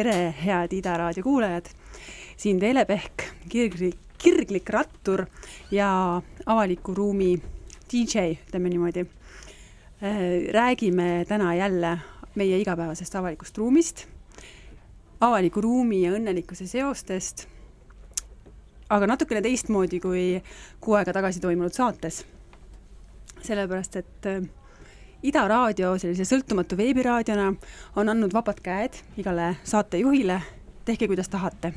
tere, head Ida raadio kuulajad! siin Teele Pehk, kirglik, kirglik rattur ja avaliku ruumi DJ, ütleme niimoodi. räägime täna jälle meie igapäevasest avalikust ruumist, avaliku ruumi ja õnnelikkuse seostest, aga natukene teistmoodi kui kuu aega tagasi toimunud saates. sellepärast, et Ida raadio sellise sõltumatu veebiraadiona on andnud vabad käed igale saatejuhile, tehke kuidas tahate.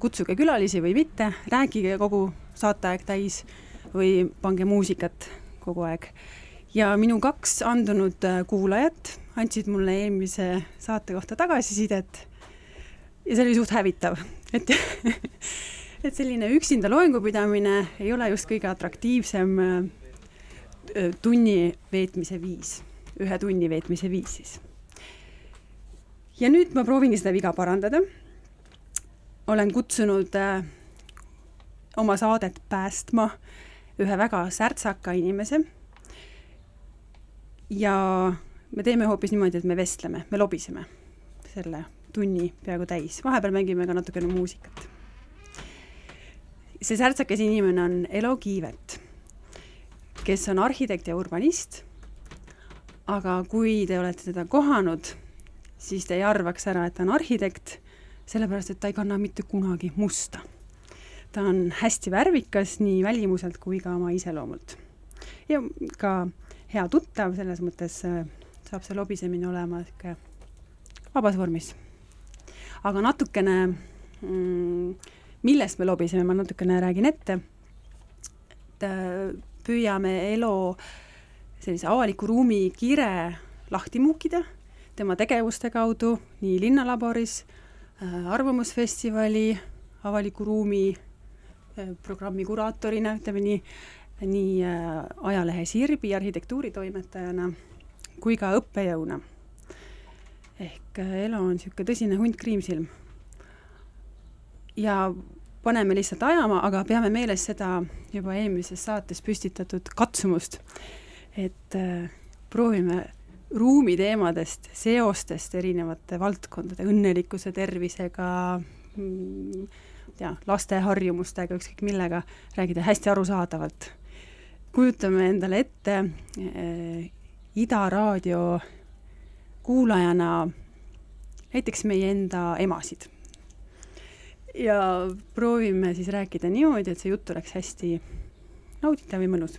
kutsuge külalisi või mitte, rääkige kogu saateaeg täis või pange muusikat kogu aeg. ja minu kaks andunud kuulajat andsid mulle eelmise saate kohta tagasisidet ja see oli suht hävitav, et et selline üksinda loengu pidamine ei ole just kõige atraktiivsem tunni veetmise viis, ühe tunni veetmise viis siis. ja nüüd ma proovingi seda viga parandada. olen kutsunud äh, oma saadet päästma ühe väga särtsaka inimese. ja me teeme hoopis niimoodi, et me vestleme, me lobiseme selle tunni peaaegu täis, vahepeal mängime ka natukene muusikat. see särtsakas inimene on Elo Kiivet kes on arhitekt ja urbanist. aga kui te olete teda kohanud, siis te ei arvaks ära, et ta on arhitekt, sellepärast et ta ei kanna mitte kunagi musta. ta on hästi värvikas nii välimuselt kui ka oma iseloomult. ja ka hea tuttav, selles mõttes äh, saab see lobisemine olema niisugune vabas vormis. aga natukene mm, millest me lobiseme, ma natukene räägin ette. et äh, püüame Elo sellise avaliku ruumi kire lahti muukida tema tegevuste kaudu nii Linnalaboris äh,, Arvamusfestivali avaliku ruumi äh, programmi kuraatorina, ütleme nii, nii äh, ajalehe Sirbi arhitektuuritoimetajana kui ka õppejõuna. ehk Elo on niisugune tõsine hunt kriimsilm. ja paneme lihtsalt ajama, aga peame meeles seda juba eelmises saates püstitatud katsumust, et äh, proovime ruumiteemadest, seostest erinevate valdkondade, õnnelikkuse, tervisega mm,, tea, laste harjumustega, ükskõik millega, rääkida hästi arusaadavalt. kujutame endale ette äh, Ida raadio kuulajana näiteks meie enda emasid ja proovime siis rääkida niimoodi, et see jutt oleks hästi nauditav ja mõnus.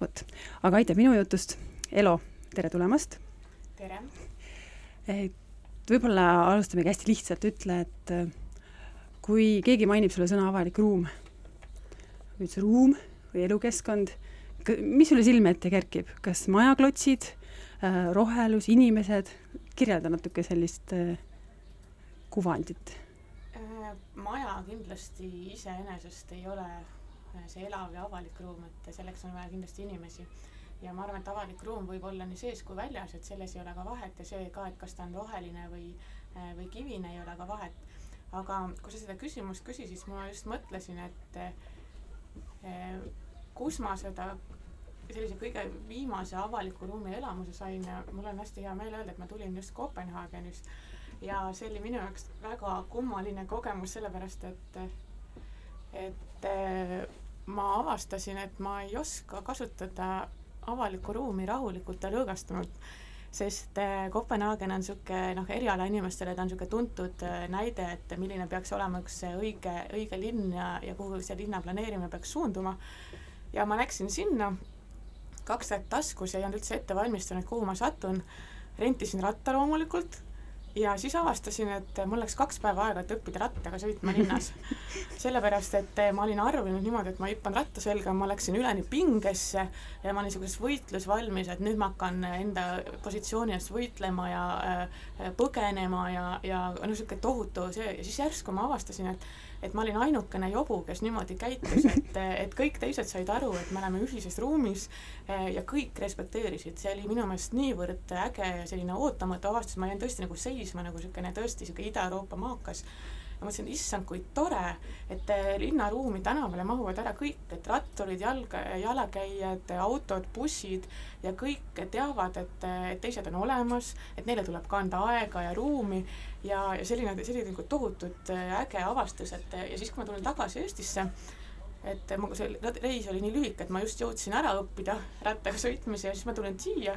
vot, aga aitab minu jutust. Elo, tere tulemast! tere! võib-olla alustamegi hästi lihtsalt, ütle, et äh, kui keegi mainib sulle sõna avalik ruum, üldse ruum või elukeskkond, mis sulle silme ette kerkib, kas majaklotsid, äh, rohelus, inimesed, kirjelda natuke sellist kuvandit maja kindlasti iseenesest ei ole äh, see elav ja avalik ruum, et selleks on vaja kindlasti inimesi. ja ma arvan, et avalik ruum võib olla nii sees kui väljas, et selles ei ole ka vahet ja see ka, et kas ta on roheline või, äh, või kivine, ei ole ka vahet. aga kui sa seda küsimust küsisid, siis ma just mõtlesin, et eh, kus ma seda sellise kõige viimase avaliku ruumi elamuse sain ja mul on hästi hea meel öelda, et ma tulin just Kopenhaagenist ja see oli minu jaoks väga kummaline kogemus, sellepärast et, et äh, ma avastasin, et ma ei oska kasutada avalikku ruumi rahulikult ja lõõgastunult, sest äh, Kopenhaagen on niisugune noh, erialainimestele ta on niisugune tuntud äh, näide, et milline peaks olema üks õige, õige linn ja, ja kuhu see linna planeerimine peaks suunduma. ja ma läksin sinna, kaks kätt taskus ei olnud üldse ette valmistunud, kuhu ma satun, rentisin ratta loomulikult ja siis avastasin, et mul läks kaks päeva aega, et õppida rattaga sõitma linnas. sellepärast, et ma olin arvanud niimoodi, et ma hüppan ratta selga, ma läksin üleni pingesse ja ma olin niisuguses võitlusvalmis, et nüüd ma hakkan enda positsiooni eest võitlema ja äh, põgenema ja, ja no niisugune tohutu see ja siis järsku ma avastasin, et et ma olin ainukene jobu, kes niimoodi käitus, et, et kõik teised said aru, et me oleme ühises ruumis eh, ja kõik respekteerisid, see oli minu meelest niivõrd äge ja selline ootamatu avastus, ma jäin tõesti nagu seisma nagu niisugune tõesti niisugune Ida-Euroopa maakas. Ja mõtlesin, issand, kui tore, et eh, linnaruumi tänavale mahuvad ära kõik, et ratturid, jalg, jalakäijad, autod, bussid ja kõik teavad, et, et teised on olemas, et neile tuleb ka anda aega ja ruumi ja, ja selline, selline nagu tohutult äge avastus, et ja siis, kui ma tulen tagasi Eestisse, et mu see reis oli nii lühike, et ma just jõudsin ära õppida rattaga sõitmise ja siis ma tulen siia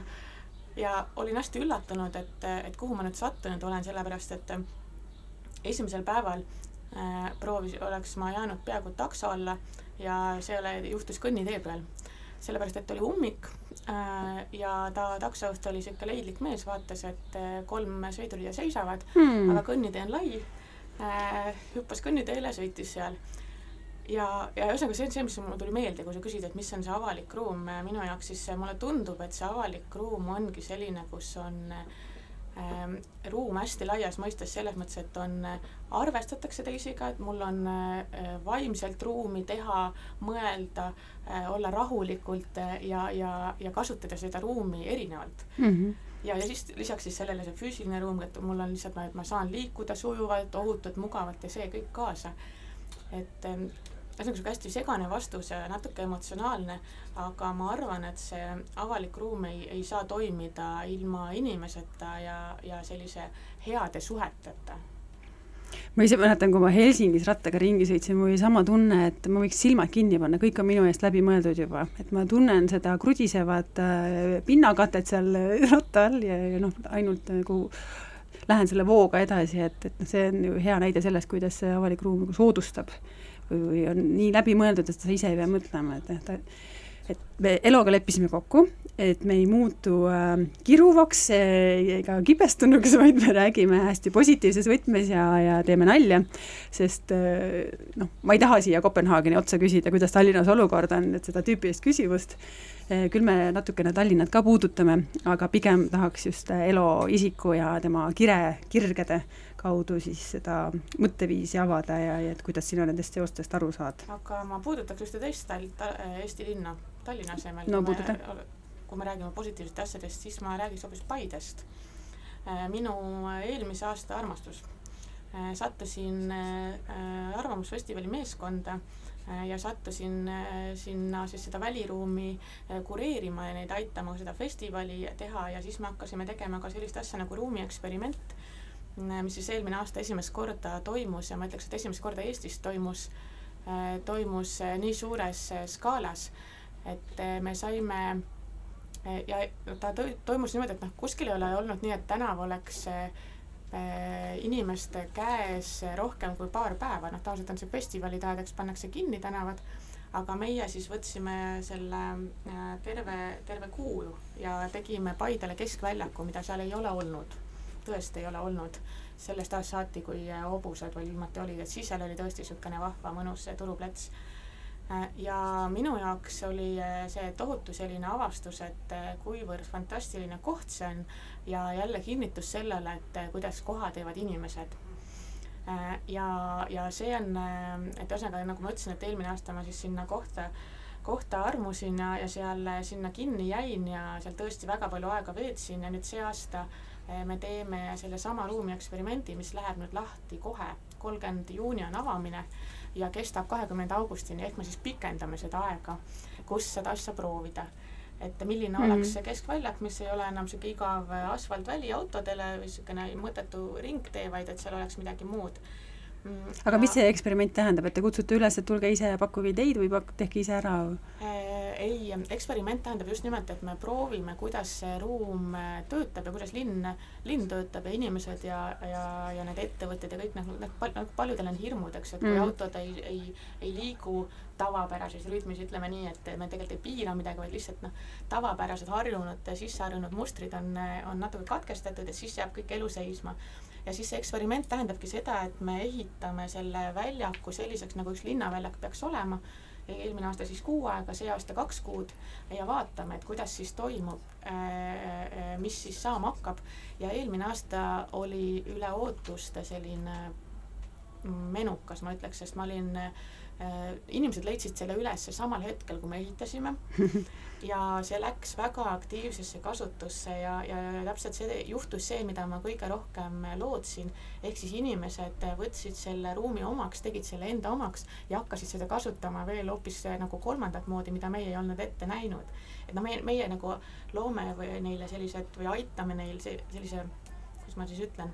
ja olin hästi üllatunud, et, et kuhu ma nüüd sattunud olen, sellepärast et esimesel päeval äh, proovis, oleks ma jäänud peaaegu takso alla ja see ole, juhtus kõnnitee peal. sellepärast, et oli ummik äh, ja ta taksojuht oli niisugune leidlik mees, vaatas, et äh, kolm sõidurida seisavad hmm., aga kõnnitee on lai. Äh,, hüppas kõnniteele, sõitis seal. Ja, ja ühesõnaga see on see, mis mulle tuli meelde, kui sa küsid, et mis on see avalik ruum. Minu jaoks, siis mulle tundub, et see avalik ruum ongi selline, kus on ähm, ruum hästi laias mõistes selles mõttes, et on äh,, arvestatakse teisiga, et mul on äh, vaimselt ruumi teha, mõelda äh,, olla rahulikult äh, ja, ja, ja kasutada seda ruumi erinevalt mm. -hmm ja, ja siis lisaks siis sellele see füüsiline ruum, et mul on lihtsalt, et ma saan liikuda sujuvalt, ohutult, mugavalt ja see kõik kaasa. et ähm, ühesõnaga sihuke hästi segane vastus ja natuke emotsionaalne, aga ma arvan, et see avalik ruum ei, ei saa toimida ilma inimeseta ja, ja sellise heade suheteta. Ma ise mäletan, kui ma Helsingis rattaga ringi sõitsin, mul oli sama tunne, et ma võiks silmad kinni panna, kõik on minu eest läbi mõeldud juba, et ma tunnen seda krudisevat äh, pinnakatet seal ratta all ja, ja noh, ainult nagu lähen selle vooga edasi, et, et noh, see on ju hea näide sellest, kuidas see avalik ruum nagu soodustab või, või on nii läbimõeldud, et sa ise ei pea mõtlema, et noh, ta et me Eloga leppisime kokku, et me ei muutu äh, kiruvaks ega kibestunuks, vaid me räägime hästi positiivses võtmes ja, ja teeme nalja, sest äh, noh, ma ei taha siia Kopenhaageni otsa küsida, kuidas Tallinnas olukord on, et seda tüüpilist küsimust äh,, küll me natukene Tallinnat ka puudutame, aga pigem tahaks just Elo isiku ja tema kire, kirgede kaudu siis seda mõtteviisi avada ja, ja et kuidas sina nendest seostest aru saad? aga ma puudutaks ühte teist tal-, ta, Eesti linna Tallinna asemel no,. kui me, räägime positiivsetest asjadest, siis ma räägiks hoopis Paidest. Äh, minu eelmise aasta armastus. Äh, sattusin äh, Arvamusfestivali meeskonda ja sattusin sinna siis seda väliruumi kureerima ja neid aitama seda festivali teha ja siis me hakkasime tegema ka sellist asja nagu ruumieksperiment mis siis eelmine aasta esimest korda toimus ja ma ütleks, et esimest korda Eestis toimus, äh, toimus äh, nii suures skaalas, et me saime ja ta toimus niimoodi, et noh, kuskil ei ole olnud nii, et tänav oleks inimeste käes rohkem kui paar päeva, noh tavaliselt on see festivalide aegadeks pannakse kinni tänavad, aga meie siis võtsime selle terve, terve kuu ja tegime Paidele keskväljaku, mida seal ei ole olnud tõesti ei ole olnud sellest ajast saati, kui hobused veel viimati olid, et siis seal oli tõesti niisugune vahva mõnus turuplats. ja minu jaoks oli see tohutu selline avastus, et kuivõrd fantastiline koht see on ja jälle kinnitus sellele, et kuidas koha teevad inimesed ja, ja see on, et ühesõnaga, nagu ma ütlesin, et eelmine aasta ma siis sinna kohta, kohta armusin ja, ja seal sinna kinni jäin ja seal tõesti väga palju aega veetsin ja nüüd see aasta äh, me teeme sellesama ruumi eksperimendi, mis läheb nüüd lahti kohe, kolmkümmend juuni on avamine ja kestab kahekümnenda augustini, ehk me siis pikendame seda aega, kus seda asja proovida. et milline mm -hmm. oleks see keskväljak, mis ei ole enam niisugune igav asfaltväli autodele või niisugune mõttetu ringtee, vaid et seal oleks midagi muud. Aga ja... mis see eksperiment tähendab, et te kutsute üles, et tulge ise ja pakkuge ideid või pak-, tehke ise ära äh,? ei, eksperiment tähendab just nimelt, et me proovime, kuidas see ruum äh, töötab ja kuidas linn, linn töötab ja inimesed ja, ja, ja need ettevõtted ja kõik noh, noh pal-, noh paljudel on hirmud, eks, et kui mm. autod ei, ei, ei liigu tavapärases rütmis, ütleme nii, et me tegelikult ei piira midagi, vaid lihtsalt noh, tavapärased harjunud, sisse harjunud mustrid on, on natuke katkestatud ja siis jääb kõik elu seisma ja siis see eksperiment tähendabki seda, et me ehitame selle väljaku selliseks, nagu üks linnaväljak peaks olema eelmine aasta siis kuu aega, see aasta kaks kuud ja vaatame, et kuidas siis toimub, äh, äh, mis siis saama hakkab. ja eelmine aasta oli üle ootuste selline menukas, ma ütleks, sest ma olin äh, inimesed leidsid selle üles samal hetkel, kui me ehitasime ja see läks väga aktiivsesse kasutusse ja, ja täpselt see juhtus see, mida ma kõige rohkem lootsin, ehk siis inimesed võtsid selle ruumi omaks, tegid selle enda omaks ja hakkasid seda kasutama veel hoopis nagu kolmandat moodi, mida meie ei olnud ette näinud. et noh, meie, meie nagu loome või neile sellised või aitame neil see, sellise, kuidas ma siis ütlen,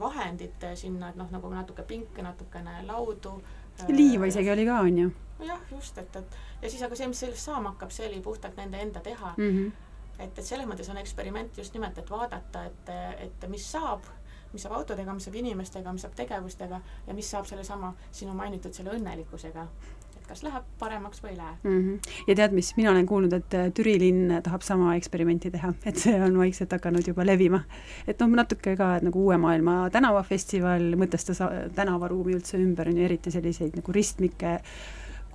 vahendid sinna, et noh, nagu natuke pinke, natukene laudu. Liiva isegi oli ka, on ju? jah, just, et, et ja siis aga see, mis sellest saama hakkab, see oli puhtalt nende enda teha mm. -hmm. et, et selles mõttes on eksperiment just nimelt, et vaadata, et, et mis saab, mis saab autodega, mis saab inimestega, mis saab tegevustega ja mis saab sellesama sinu mainitud selle õnnelikkusega kas läheb paremaks või ei lähe mm. -hmm. ja tead, mis, mina olen kuulnud, et äh, Türi linn tahab sama eksperimenti teha, et see on vaikselt hakanud juba levima. et noh, natuke ka, et nagu Uue Maailma tänavafestival mõtestas äh, tänavaruumi üldse ümber, on ju, eriti selliseid nagu ristmikke,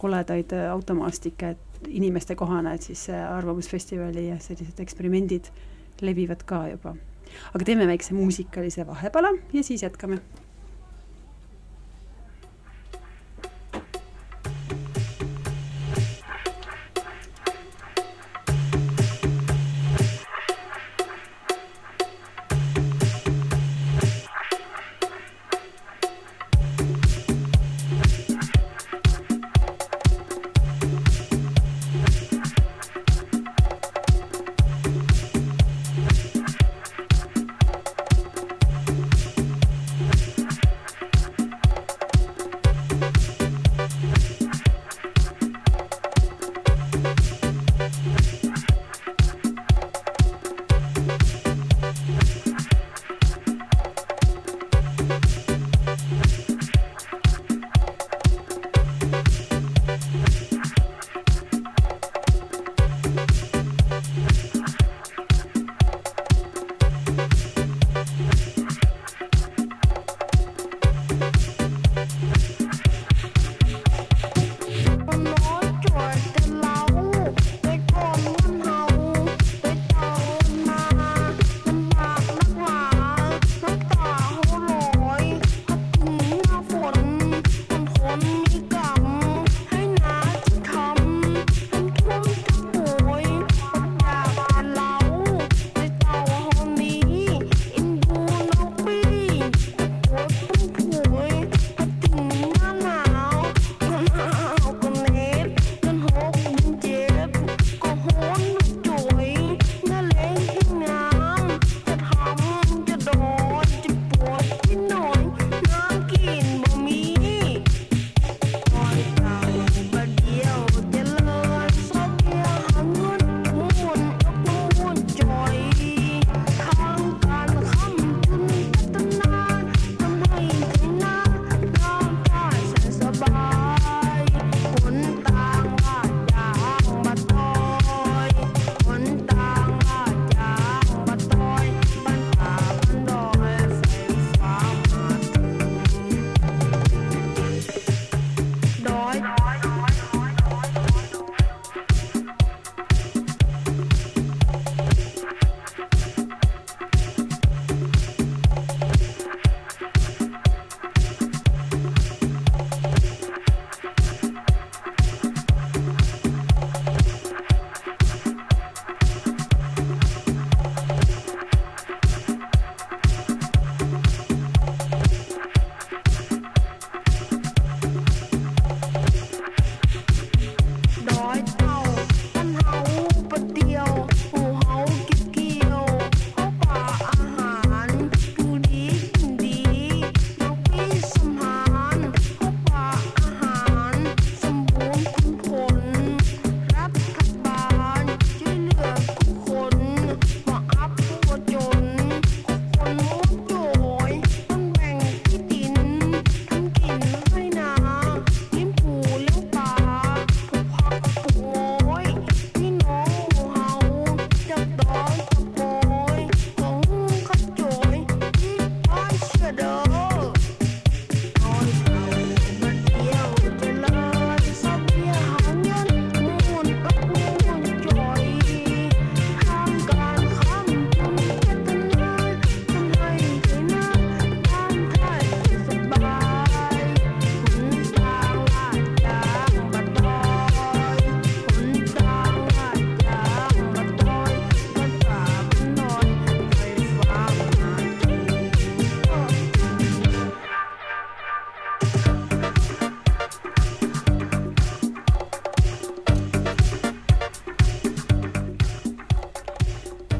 koledaid äh, automaastikke, et inimeste kohane, et siis Arvamusfestivali ja sellised eksperimendid levivad ka juba. aga teeme väikse muusikalise vahepala ja siis jätkame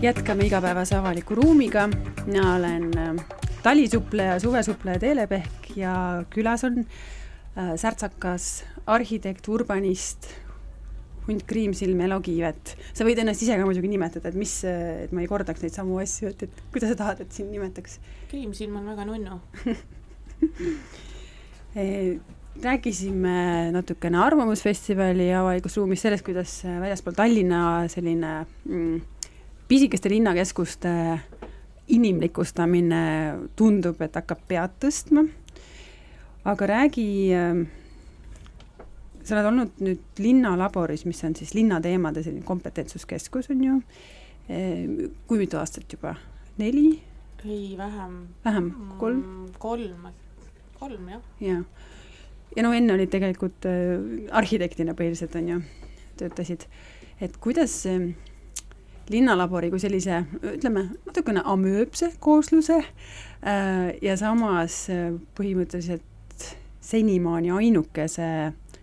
jätkame igapäevase avaliku ruumiga. mina olen äh, talisuppleja, suvesupleja Teele Pehk ja külas on äh, särtsakas arhitekt, urbanist, hunt Kriimsilm Elo Kiivet. sa võid ennast ise ka muidugi nimetada, et mis, et ma ei kordaks neid samu asju, et, et kuidas sa tahad, et sind nimetaks? Kriimsilm on väga nunnu rääkisime natukene Arvamusfestivali avalikus ruumis sellest, kuidas väljaspool Tallinna selline mm, pisikeste linnakeskuste inimlikustamine tundub, et hakkab pead tõstma. aga räägi, ähm, sa oled olnud nüüd linnalaboris, mis on siis linnateemade selline kompetentsuskeskus, on ju. Ehm, kui mitu aastat juba? neli? ei, vähem. vähem, kolm? Mm, kolm, kolm jah. jaa. ja no enne olid tegelikult äh, arhitektina põhiliselt, on ju, töötasid. et kuidas äh, linnalabori kui sellise, ütleme, natukene amööbse koosluse äh, ja samas äh, põhimõtteliselt senimaani ainukese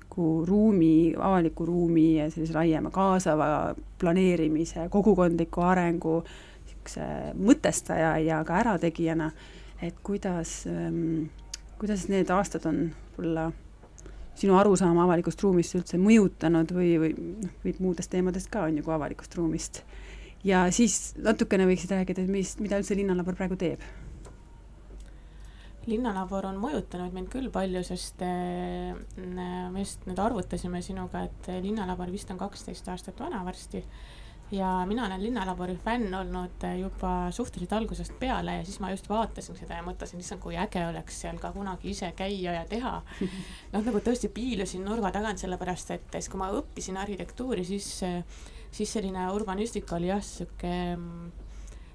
kui ruumi, avaliku ruumi ja sellise laiema kaasava planeerimise, kogukondliku arengu niisuguse mõtestaja ja ka ärategijana, et kuidas ähm,, kuidas need aastad on võib-olla sinu arusaama avalikust ruumist üldse mõjutanud või, või noh, võib muudest teemadest ka, on ju, kui avalikust ruumist ja siis natukene võiksid rääkida, et mis, mida üldse Linnalabor praegu teeb? linnalabor on mõjutanud mind küll palju, sest äh, me just nüüd arvutasime sinuga, et linnalabor vist on kaksteist aastat vana varsti. ja mina olen Linnalabori fänn olnud juba suhteliselt algusest peale ja siis ma just vaatasin seda ja mõtlesin, issand, kui äge oleks seal ka kunagi ise käia ja teha. noh, nagu tõesti piilusin nurga tagant, sellepärast et siis, kui ma õppisin arhitektuuri, siis äh, siis selline urbanistika oli jah, sihuke,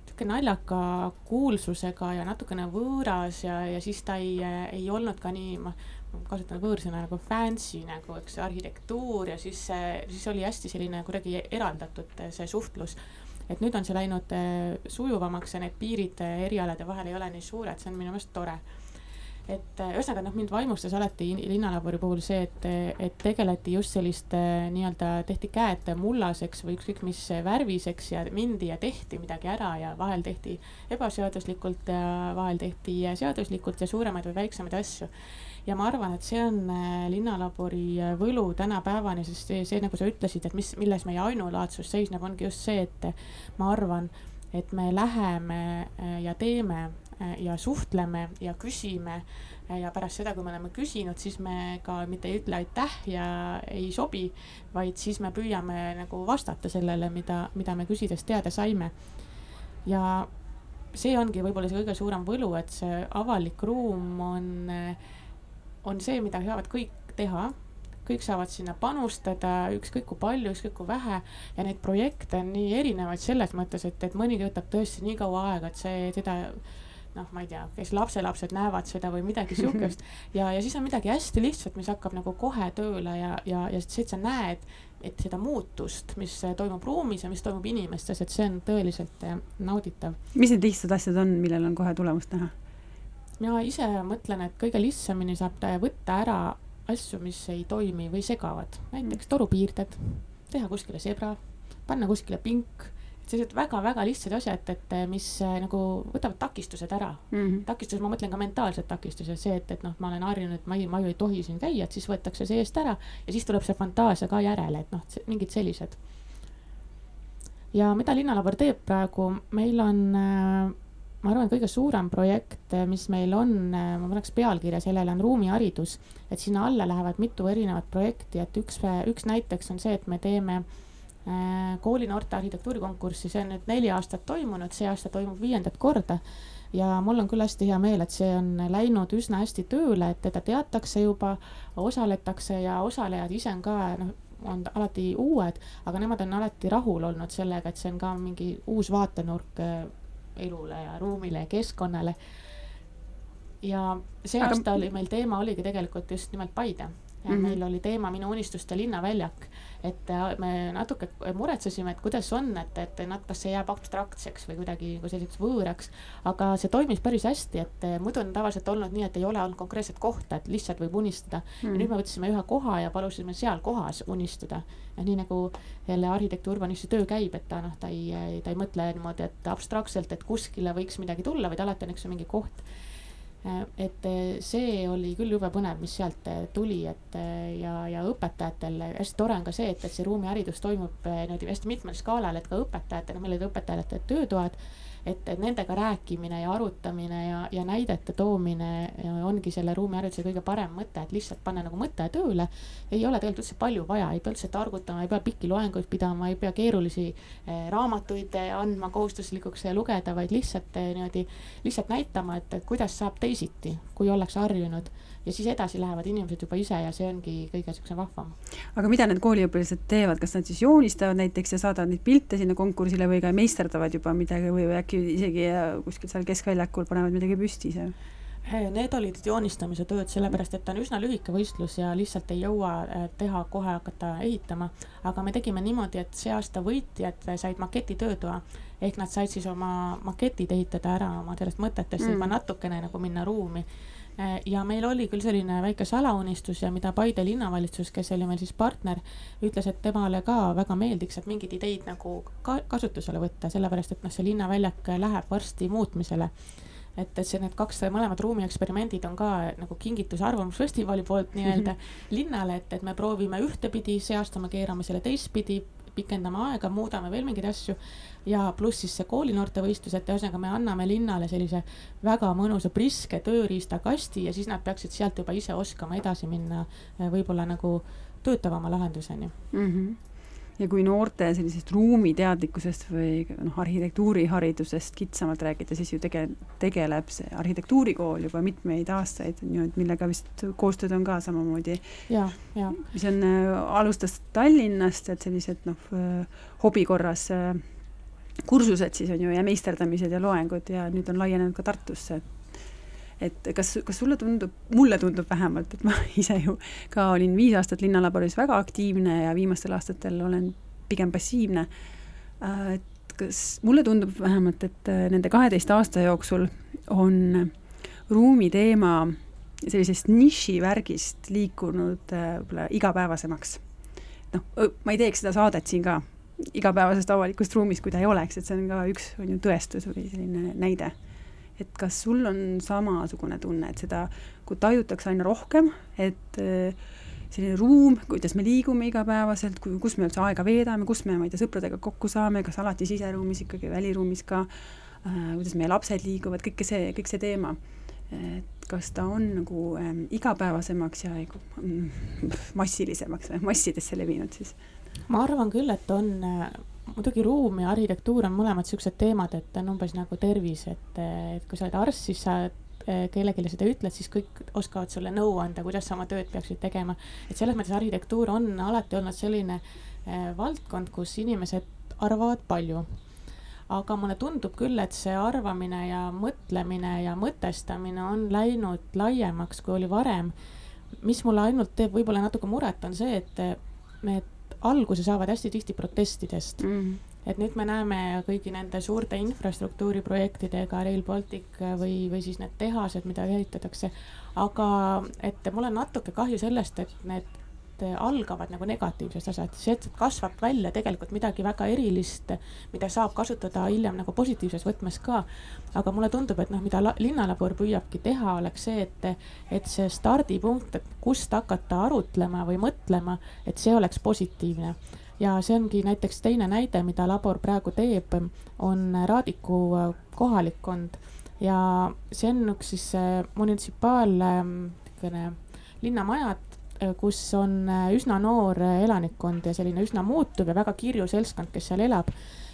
sihuke naljaka kuulsusega ja natukene võõras ja, ja siis ta ei, ei olnud ka nii, ma kasutan võõrsõna nagu fancy nagu, eks arhitektuur ja siis, siis oli hästi selline kuidagi eraldatud see suhtlus. Et nüüd on see läinud sujuvamaks ja need piirid erialade vahel ei ole nii suured, see on minu meelest tore et äh, ühesõnaga noh, mind vaimustas alati linnalabori puhul see, et, et tegeleti just selliste nii-öelda tehti käed mullaseks või ükskõik mis värviseks ja mindi ja tehti midagi ära ja vahel tehti ebaseaduslikult ja vahel tehti seaduslikult ja suuremaid või väiksemaid asju. ja ma arvan, et see on linnalabori võlu tänapäevani, sest see, see nagu sa ütlesid, et mis, milles meie ainulaadsus seisneb, ongi just see, et ma arvan, et me läheme ja teeme ja suhtleme ja küsime äh, ja pärast seda, kui me oleme küsinud, siis me ka mitte ei ütle aitäh ja ei sobi, vaid siis me püüame nagu vastata sellele, mida, mida me küsides teada saime. ja see ongi võib-olla see kõige suurem võlu, et see avalik ruum on, äh, on see, mida saavad kõik teha kõik saavad sinna panustada, ükskõik kui palju, ükskõik kui vähe ja neid projekte on nii erinevaid selles mõttes, et, et mõnigi võtab tõesti nii kaua aega, et see, seda noh, ma ei tea, kes lapselapsed näevad seda või midagi sihukest ja, ja siis on midagi hästi lihtsat, mis hakkab nagu kohe tööle ja, ja, ja see, et sa näed, et seda muutust, mis toimub ruumis ja mis toimub inimestes, et see on tõeliselt eh, nauditav. mis need lihtsad asjad on, millel on kohe tulemust näha? mina ise mõtlen, et kõige lihtsamini saab võtta ära asju, mis ei toimi või segavad, näiteks torupiirded, teha kuskile zebra, panna kuskile pink sellised väga-väga lihtsad asjad, et mis äh, nagu võtavad takistused ära mm. -hmm. takistus, ma mõtlen ka mentaalsed takistused, see, et, et noh, ma olen harjunud, et ma ei, ma ju ei tohi siin käia, et siis võetakse see eest ära ja siis tuleb see fantaasia ka järele, et noh, mingid sellised. ja mida Linnalabor teeb praegu, meil on äh, ma arvan, kõige suurem projekt, mis meil on, äh, ma paneks pealkirja sellele, on ruumiharidus. et sinna alla lähevad mitu erinevat projekti, et üks, üks näiteks on see, et me teeme äh, Äh, koolinoorte arhitektuurikonkurssi, see on nüüd neli aastat toimunud, see aasta toimub viiendat korda. ja mul on küll hästi hea meel, et see on läinud üsna hästi tööle, et teda teatakse juba, osaletakse ja osalejad ise on ka noh, on alati uued, aga nemad on alati rahul olnud sellega, et see on ka mingi uus vaatenurk äh, elule ja ruumile ja keskkonnale. ja see aga... aasta oli meil teema oligi tegelikult just nimelt Paide ja mm -hmm. meil oli teema Minu unistuste linnaväljak et äh, me natuke muretsesime, et kuidas on, et, et nad, kas see jääb abstraktseks või kuidagi nagu selliseks võõraks. aga see toimis päris hästi, et äh, muidu on tavaliselt olnud nii, et ei ole olnud konkreetset kohta, et lihtsalt võib unistada mm.. ja nüüd me võtsime ühe koha ja palusime seal kohas unistada. ja nii nagu jälle arhitekti urbanisti töö käib, et ta noh, ta ei, ta ei mõtle niimoodi, et abstraktselt, et kuskile võiks midagi tulla, vaid alati on üks mingi koht Äh, et äh, see oli küll jube põnev, mis sealt äh, tuli, et ja, ja õpetajatel hästi tore on ka see, et, et see ruumiharidus toimub niimoodi hästi mitmel skaalal, et ka õpetajatel, meil olid õpetajate töötoad et, et nendega rääkimine ja arutamine ja, ja näidete toomine ongi selle ruumihariduse kõige parem mõte, et lihtsalt panna nagu mõte tööle. ei ole tegelikult üldse palju vaja, ei pea üldse targutama, ei pea pikki loenguid pidama, ei pea keerulisi eh, raamatuid eh, andma kohustuslikuks lugeda, vaid lihtsalt eh, niimoodi, lihtsalt näitama, et, kuidas saab teisiti, kui ollakse harjunud ja siis edasi lähevad inimesed juba ise ja see ongi kõige siuksem vahvam. aga mida need kooliõpilased teevad, kas nad siis joonistavad näiteks ja saadavad neid pilte sinna konkursile või ka meisterdavad juba midagi või, või äkki isegi äh, kuskil seal keskväljakul panevad midagi püsti ise? Äh, need olid joonistamise tööd, sellepärast et ta on üsna lühike võistlus ja lihtsalt ei jõua äh, teha, kohe hakata ehitama. aga me tegime niimoodi, et see aasta võitjad said maketi töötoa ehk nad said siis oma maketid ehitada ära oma sellest mõtetest mm. juba natukene nagu minna ruumi Äh, ja meil oli küll selline väike salaunistus ja mida Paide linnavalitsus, kes oli meil siis partner, ütles, et temale ka väga meeldiks, et mingeid ideid nagu ka kasutusele võtta, sellepärast et noh, see linnaväljak läheb varsti muutmisele et, et see, need kaks mõlemad ruumieksperimendid on ka nagu kingitus Arvamusfestivali poolt nii-öelda linnale, et, et me proovime ühtepidi, see aasta me keerame selle teistpidi, pikendame aega, muudame veel mingeid asju ja pluss siis see koolinoortevõistlus, et ühesõnaga me anname linnale sellise väga mõnusa priske tööriistakasti ja siis nad peaksid sealt juba ise oskama edasi minna eh, võib-olla nagu töötavama lahenduseni mm. -hmm ja kui noorte sellisest ruumiteadlikkusest või noh, arhitektuuriharidusest kitsamalt rääkida, siis ju tege-, tegeleb see arhitektuurikool juba mitmeid aastaid, niimoodi, millega vist koostööd on ka samamoodi. mis on äh,, alustas Tallinnast, et sellised noh, hobi korras äh, kursused siis on ju ja meisterdamised ja loengud ja nüüd on laienenud ka Tartusse, et et kas, kas sulle tundub, mulle tundub vähemalt, et ma ise ju ka olin viis aastat Linnalaboris väga aktiivne ja viimastel aastatel olen pigem passiivne. Äh, et kas, mulle tundub vähemalt, et äh, nende kaheteist aasta jooksul on ruumi teema sellisest nišivärgist liikunud äh, võib-olla igapäevasemaks. noh, ma ei teeks seda saadet siin ka igapäevasest avalikust ruumist, kui ta ei oleks, et see on ka üks, on ju, tõestus või selline näide. Et kas sul on samasugune tunne, et seda, kui tajutakse aina rohkem, et äh, selline ruum, kuidas me liigume igapäevaselt, kus me üldse aega veedame, kus me, ma ei tea, sõpradega kokku saame, kas alati siseruumis ikkagi, väliruumis ka äh,, kuidas meie lapsed liiguvad, kõik see, kõik see teema. et kas ta on nagu äh, igapäevasemaks ja äh, massilisemaks või massidesse levinud siis? ma arvan küll, et on äh, muidugi ruum ja arhitektuur on mõlemad siuksed teemad, et on umbes nagu tervis, et, et kui sa oled arst, siis sa äh, kellelegi seda ütled, siis kõik oskavad sulle nõu anda, kuidas sa oma tööd peaksid tegema. et selles mõttes arhitektuur on alati olnud selline äh, valdkond, kus inimesed arvavad palju. aga mulle tundub küll, et see arvamine ja mõtlemine ja mõtestamine on läinud laiemaks, kui oli varem. mis mulle ainult teeb võib-olla natuke muret, on see, et need alguse saavad hästi tihti protestidest mm. -hmm. et nüüd me näeme kõigi nende suurte infrastruktuuriprojektidega, Rail Baltic või, või siis need tehased, mida ehitatakse. aga et mul on natuke kahju sellest, et need algavad nagu negatiivsest asjast, see kasvab välja tegelikult midagi väga erilist, mida saab kasutada hiljem nagu positiivses võtmes ka. aga mulle tundub, et noh, mida linnalabor püüabki teha, oleks see, et, et see stardipunkt, et kust hakata arutlema või mõtlema, et see oleks positiivne. Ja see ongi näiteks teine näide, mida labor praegu teeb, on Raadiku kohalikkond. Ja see on üks siis munitsipaal niisugune linnamajad, Äh, kus on äh, üsna noor äh, elanikkond ja selline üsna muutuv ja väga kirju seltskond, kes seal elab.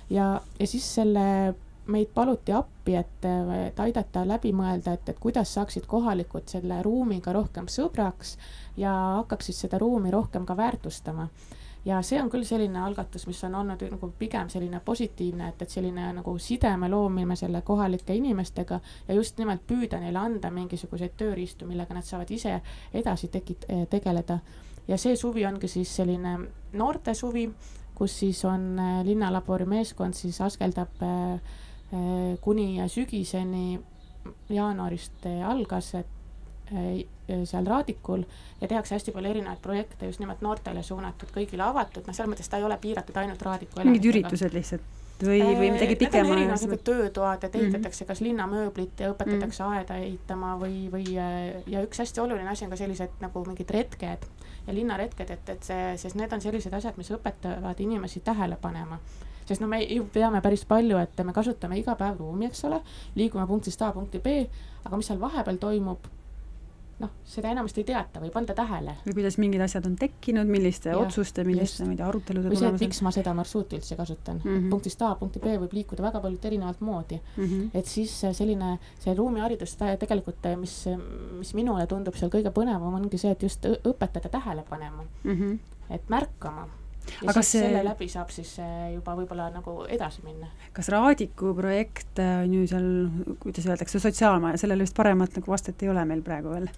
ja, ja siis selle, meid paluti appi, et, et aidata läbi mõelda, et, et kuidas saaksid kohalikud selle ruumiga rohkem sõbraks ja hakkaksid seda ruumi rohkem ka väärtustama ja see on küll selline algatus, mis on olnud nagu pigem selline positiivne, et, et selline nagu sideme loomine selle kohalike inimestega ja just nimelt püüda neile anda mingisuguseid tööriistu, millega nad saavad ise edasi tekit-, tegeleda. ja see suvi ongi siis selline noorte suvi, kus siis on äh, linnalabori meeskond siis askeldab äh, kuni sügiseni, jaanuarist algas, et seal Raadikul ja tehakse hästi palju erinevaid projekte just nimelt noortele suunatud, kõigile avatud, noh, selles mõttes ta ei ole piiratud ainult Raadiku mingid üritused lihtsalt või, või midagi pikema jooksul? töötoad, et ehitatakse mm -hmm. kas linnamööblit ja õpetatakse mm -hmm. aeda ehitama või, või ja üks hästi oluline asi on ka sellised nagu mingid retked ja linnaretked, et, et see, sest need on sellised asjad, mis õpetavad inimesi tähele panema sest no me ju teame päris palju, et me kasutame iga päev ruumi, eks ole, liigume punktist A punkti B, aga mis seal vahepeal toimub, noh, seda enamasti ei teata, võib anda tähele. või kuidas mingid asjad on tekkinud, milliste ja, otsuste, milliste, ma ei tea, arutelude või see, et miks ma seda marsruuti üldse kasutan mm. -hmm. punktist A punkti B võib liikuda väga paljult erinevat moodi mm. -hmm. et siis selline, see ruumiharidus tegelikult, mis, mis minule tundub seal kõige põnevam, ongi see, et just õpetada tähele panema mm. -hmm. et märkama ja aga siis see... selle läbi saab siis juba võib-olla nagu edasi minna. kas Raadiku projekt äh, on ju seal, kuidas öeldakse, sotsiaalmaja, sellele vist paremat nagu vastet ei ole meil praegu veel?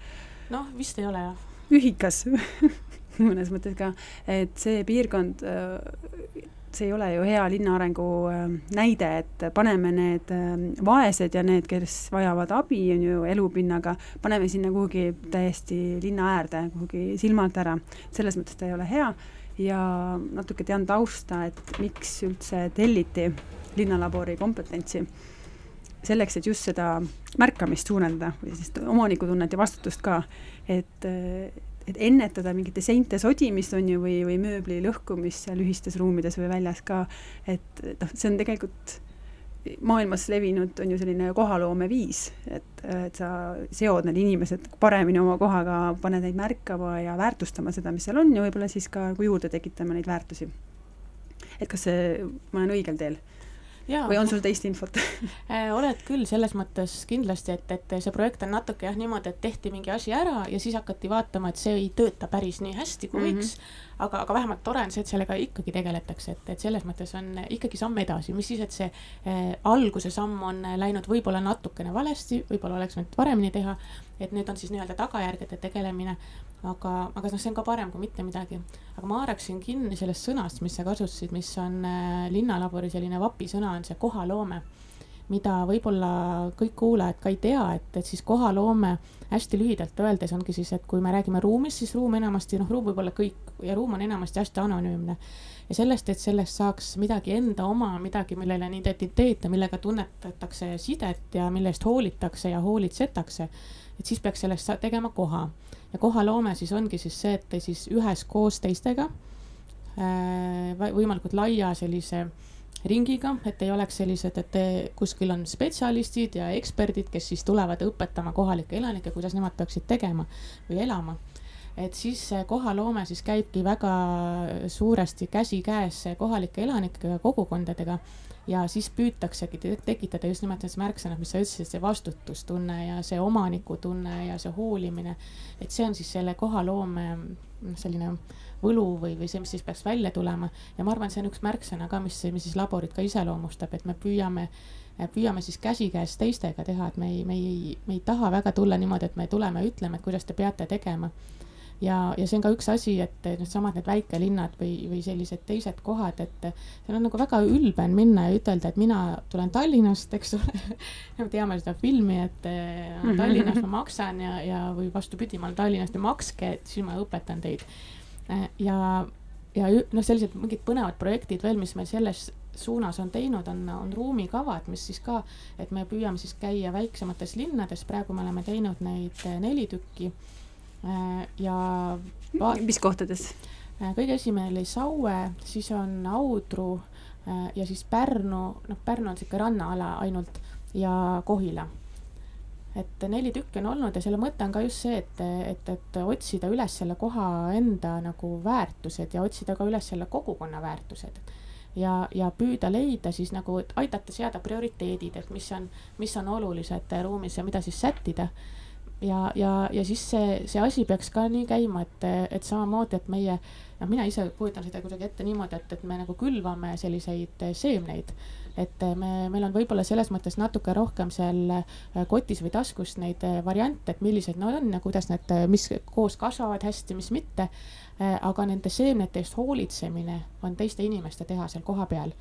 noh, vist ei ole jah. ühikas mõnes mõttes ka, et see piirkond äh, see ei ole ju hea linnaarengu äh, näide, et paneme need vaesed ja need, kes vajavad abi, on ju, elupinnaga, paneme sinna kuhugi täiesti linna äärde, kuhugi silmalt ära. selles mõttes ta ei ole hea ja natuke tean tausta, et miks üldse telliti linnalabori kompetentsi. selleks, et just seda märkamist suurendada või siis omanikutunnet ja vastutust ka, et, et ennetada mingite seinte sodimist, on ju, või, või mööbli lõhkumist seal ühistes ruumides või väljas ka, et noh, see on tegelikult maailmas levinud on ju selline kohaloome viis, et, et sa seod need inimesed paremini oma kohaga, paned neid märkama ja väärtustama seda, mis seal on ja võib-olla siis ka nagu juurde tekitama neid väärtusi. et kas see, ma olen õigel teel? Jaa, või on sul teist infot? Äh, oled küll, selles mõttes kindlasti, et, et see projekt on natuke jah niimoodi, et tehti mingi asi ära ja siis hakati vaatama, et see ei tööta päris nii hästi, kui mm -hmm. võiks aga, aga vähemalt tore on see, et sellega ikkagi tegeletakse, et, et selles mõttes on ikkagi samm edasi, mis siis, et see äh, alguse samm on läinud võib-olla natukene valesti, võib-olla oleks võinud paremini teha, et nüüd on siis nii-öelda tagajärgede tegelemine, aga, aga noh, see on ka parem kui mitte midagi. aga ma haaraksin kinni sellest sõnast, mis sa kasutasid, mis on äh, linnalabori selline vapisõna, on see kohaloome mida võib-olla kõik kuulajad ka ei tea, et, et siis kohaloome hästi lühidalt öeldes ongi siis, et kui me räägime ruumist, siis ruum enamasti, noh, ruum võib olla kõik ja ruum on enamasti hästi anonüümne. ja sellest, et sellest saaks midagi enda oma, midagi, millel on identiteet ja millega tunnetatakse sidet ja mille eest hoolitakse ja hoolitsetakse, et siis peaks sellest tegema koha. Ja kohaloome siis ongi siis see, et siis üheskoos teistega äh, võimalikult laia sellise ringiga, et ei oleks sellised, et kuskil on spetsialistid ja eksperdid, kes siis tulevad õpetama kohalikke elanikke, kuidas nemad peaksid tegema või elama. Et siis kohaloome siis käibki väga suuresti käsikäes kohalike elanikega, kogukondadega ja siis püütaksegi tekitada just nimelt need märksõnad, mis sa ütlesid, see vastutustunne ja see omanikutunne ja see hoolimine. et see on siis selle kohaloome selline võlu või, või see, mis siis peaks välja tulema. ja ma arvan, see on üks märksõna ka, mis, mis siis laborit ka iseloomustab, et me püüame, püüame siis käsikäes teistega teha, et me ei, me ei, me ei taha väga tulla niimoodi, et me tuleme, ütleme, et kuidas te peate tegema ja, ja see on ka üks asi, et needsamad need väikelinnad või, või sellised teised kohad, et seal on nagu väga ülbe on minna ja ütelda, et mina tulen Tallinnast, eks ole. Me teame seda filmi, et äh, Tallinnast ma maksan ja, ja, või vastupidi, ma olen Tallinnast ja makske, et siis ma õpetan teid. Äh, ja, ja noh, sellised mingid põnevad projektid veel, mis meil selles suunas on teinud, on, on ruumikavad, mis siis ka, et me püüame siis käia väiksemates linnades, praegu me oleme teinud neid äh, neli tükki. Äh, ja. mis kohtades? kõige esimene oli Saue, siis on Audru ja siis Pärnu, noh, Pärnu on sihuke rannaala ainult ja Kohila et neli tükki on olnud ja selle mõte on ka just see, et, et, et otsida üles selle koha enda nagu väärtused ja otsida ka üles selle kogukonna väärtused. ja, ja püüda leida siis nagu, et aidata seada prioriteedid, et mis on, mis on olulised ruumis ja mida siis sättida. Ja, ja, ja siis see, see asi peaks ka nii käima, et, et samamoodi, et meie noh, mina ise kujutan seda kuidagi ette niimoodi, et, et me nagu külvame selliseid seemneid et me, meil on võib-olla selles mõttes natuke rohkem seal kotis või taskus neid variante, et millised nad on ja kuidas need, mis koos kasvavad hästi, mis mitte. aga nende seemnete eest hoolitsemine on teiste inimeste teha seal kohapeal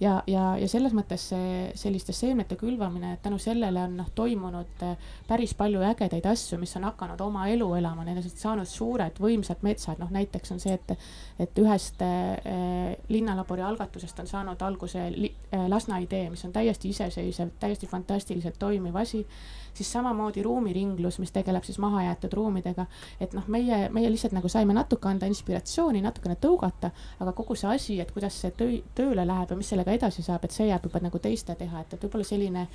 ja, ja, ja selles mõttes see selliste seemnete külvamine, et tänu sellele on noh, toimunud äh, päris palju ägedaid asju, mis on hakanud oma elu elama, on saanud suured võimsad metsad, noh näiteks on see, et, et ühest äh, linnalabori algatusest on saanud alguse li, äh, Lasna idee, mis on täiesti iseseisev, täiesti fantastiliselt toimiv asi siis samamoodi ruumiringlus, mis tegeleb siis mahajäetud ruumidega. et noh, meie, meie lihtsalt nagu saime natuke anda inspiratsiooni, natukene tõugata, aga kogu see asi, et kuidas see töö, tööle läheb ja mis sellega edasi saab, et see jääb juba nagu teiste teha, et, et võib-olla selline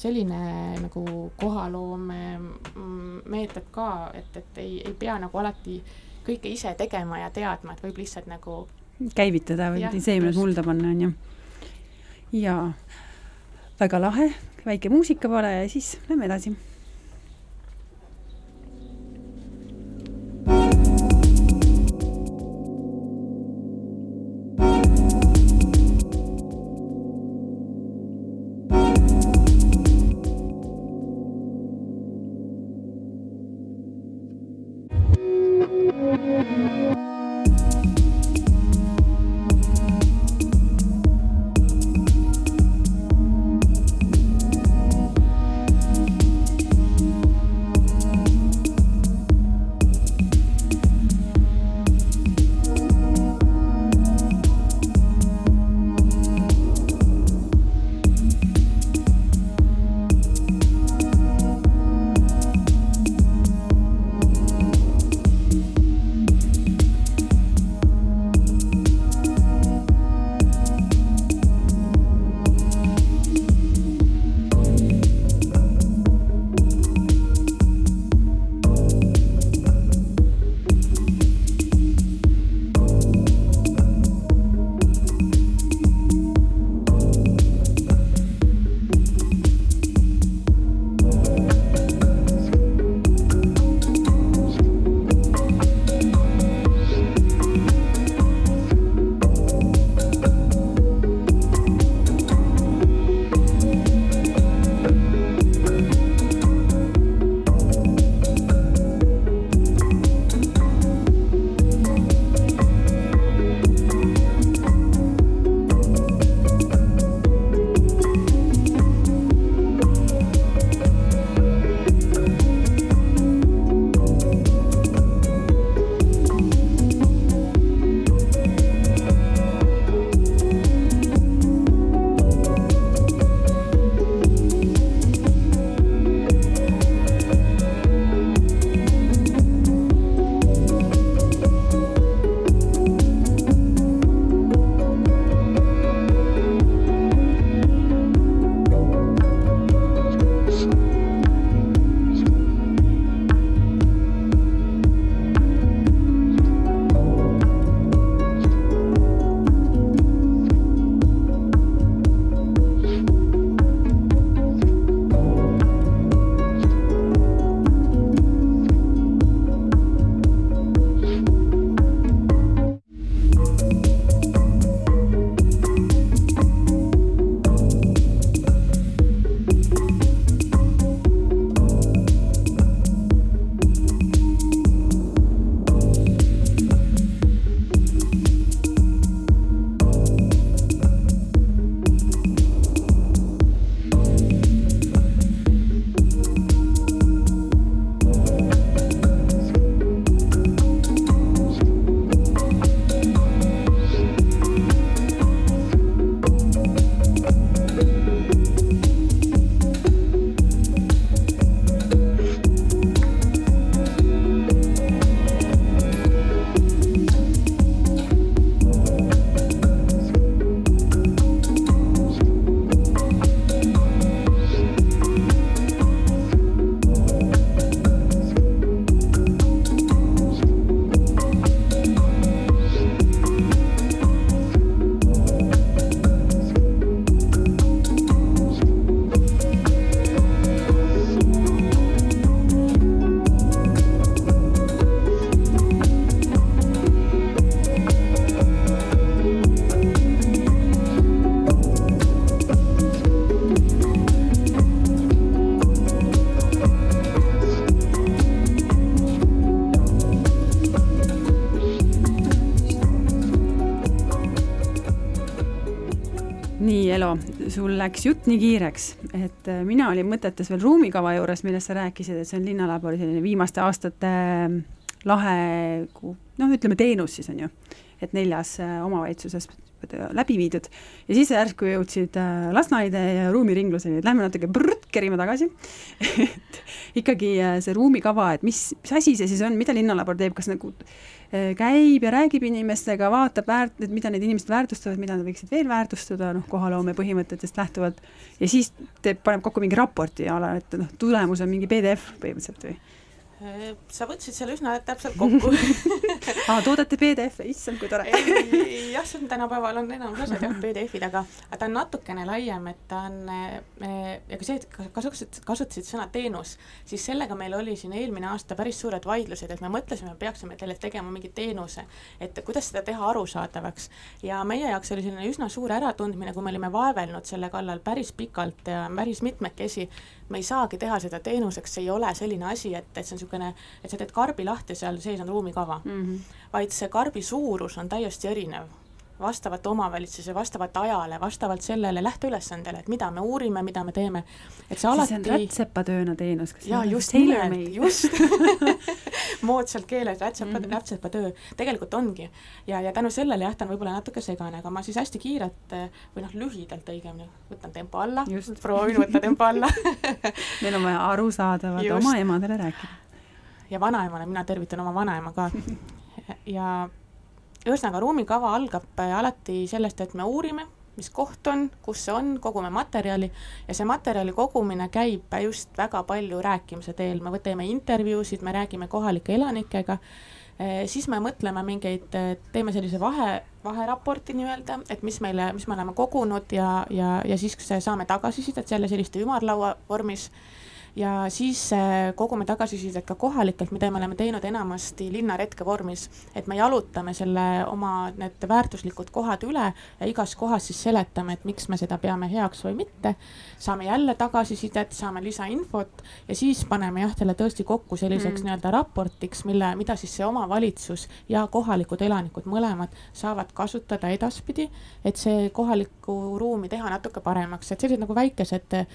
selline nagu kohaloome meetod ka, et, et ei, ei pea nagu alati kõike ise tegema ja teadma, et võib lihtsalt nagu käivitada või seemned mulda panna, on ju. jaa, väga lahe, väike muusikapale ja siis lähme edasi sul läks jutt nii kiireks, et äh, mina olin mõtetes veel ruumikava juures, millest sa rääkisid, et see on Linnalabori selline viimaste aastate äh, lahe, noh, ütleme teenus siis on ju, et neljas äh, omavalitsuses läbi viidud. Ja siis järsku jõudsid Lasnaide ja ruumiringluseni, et lähme natuke brrrt, kerime tagasi. Et ikkagi see ruumikava, et mis, mis asi see siis on, mida linnalabor teeb, kas nagu Äh, käib ja räägib inimestega, vaatab väärt-, et mida need inimesed väärtustavad, mida nad võiksid veel väärtustada, noh, kohaloome põhimõtetest lähtuvalt, ja siis teeb, paneb kokku mingi raporti a la, et noh, tulemus on mingi PDF põhimõtteliselt või? Äh, sa võtsid selle üsna täpselt kokku. Aa, toodate PDF-e, issand, kui tore. Jah, see on tänapäeval on enamus asjad jah, PDF-id, aga, aga ta on natukene laiem, et ta on, äh, ja kui see, et kasutasid, kasutasid sõna teenus, siis sellega meil oli siin eelmine aasta päris suured vaidlused, et me mõtlesime, peaksime teile tegema mingi teenuse, et kuidas seda teha arusaadavaks. ja meie jaoks oli selline üsna suur äratundmine, kui me olime vaevelnud selle kallal päris pikalt ja päris mitmekesi, me ei saagi teha seda teenuseks, see ei ole selline asi, et, et see on niisugune, et sa teed karbi lahti, seal sees on ruumikava mm. -hmm. vaid see karbi suurus on täiesti erinev vastavalt omavalitsuse, vastavalt ajale, vastavalt sellele lähteülesandele, et mida me uurime, mida me teeme. et see alati. see on rätsepatööna teenus, kas jaa, just nimelt, just moodsalt keeles rätsepa mm, -hmm. rätsepatöö, tegelikult ongi. ja, ja tänu sellele jah, ta on võib-olla natuke segane, aga ma siis hästi kiirelt või noh, lühidalt õigemini, võtan tempo alla, proovin võtta tempo alla meil on vaja arusaadavalt oma emadele rääkida. ja vanaemale, mina tervitan oma vanaema ka ja ühesõnaga, ruumikava algab äh, alati sellest, et me uurime, mis koht on, kus see on, kogume materjali ja see materjali kogumine käib just väga palju rääkimise teel, me teeme intervjuusid, me räägime kohalike elanikega, äh, siis me mõtleme mingeid, äh, teeme sellise vahe, vaheraporti nii-öelda, et mis meile, mis me oleme kogunud ja, ja, ja siis saame tagasisidet jälle selliste ümarlaua vormis ja siis äh, kogume tagasisidet ka kohalikelt, mida me oleme teinud enamasti linnaretke vormis, et me jalutame selle oma need väärtuslikud kohad üle ja igas kohas siis seletame, et miks me seda peame heaks või mitte. saame jälle tagasisidet, saame lisainfot ja siis paneme jah, selle tõesti kokku selliseks mm. nii-öelda raportiks, mille, mida siis see omavalitsus ja kohalikud elanikud mõlemad saavad kasutada edaspidi, et see kohalikku ruumi teha natuke paremaks, et sellised nagu väikesed äh,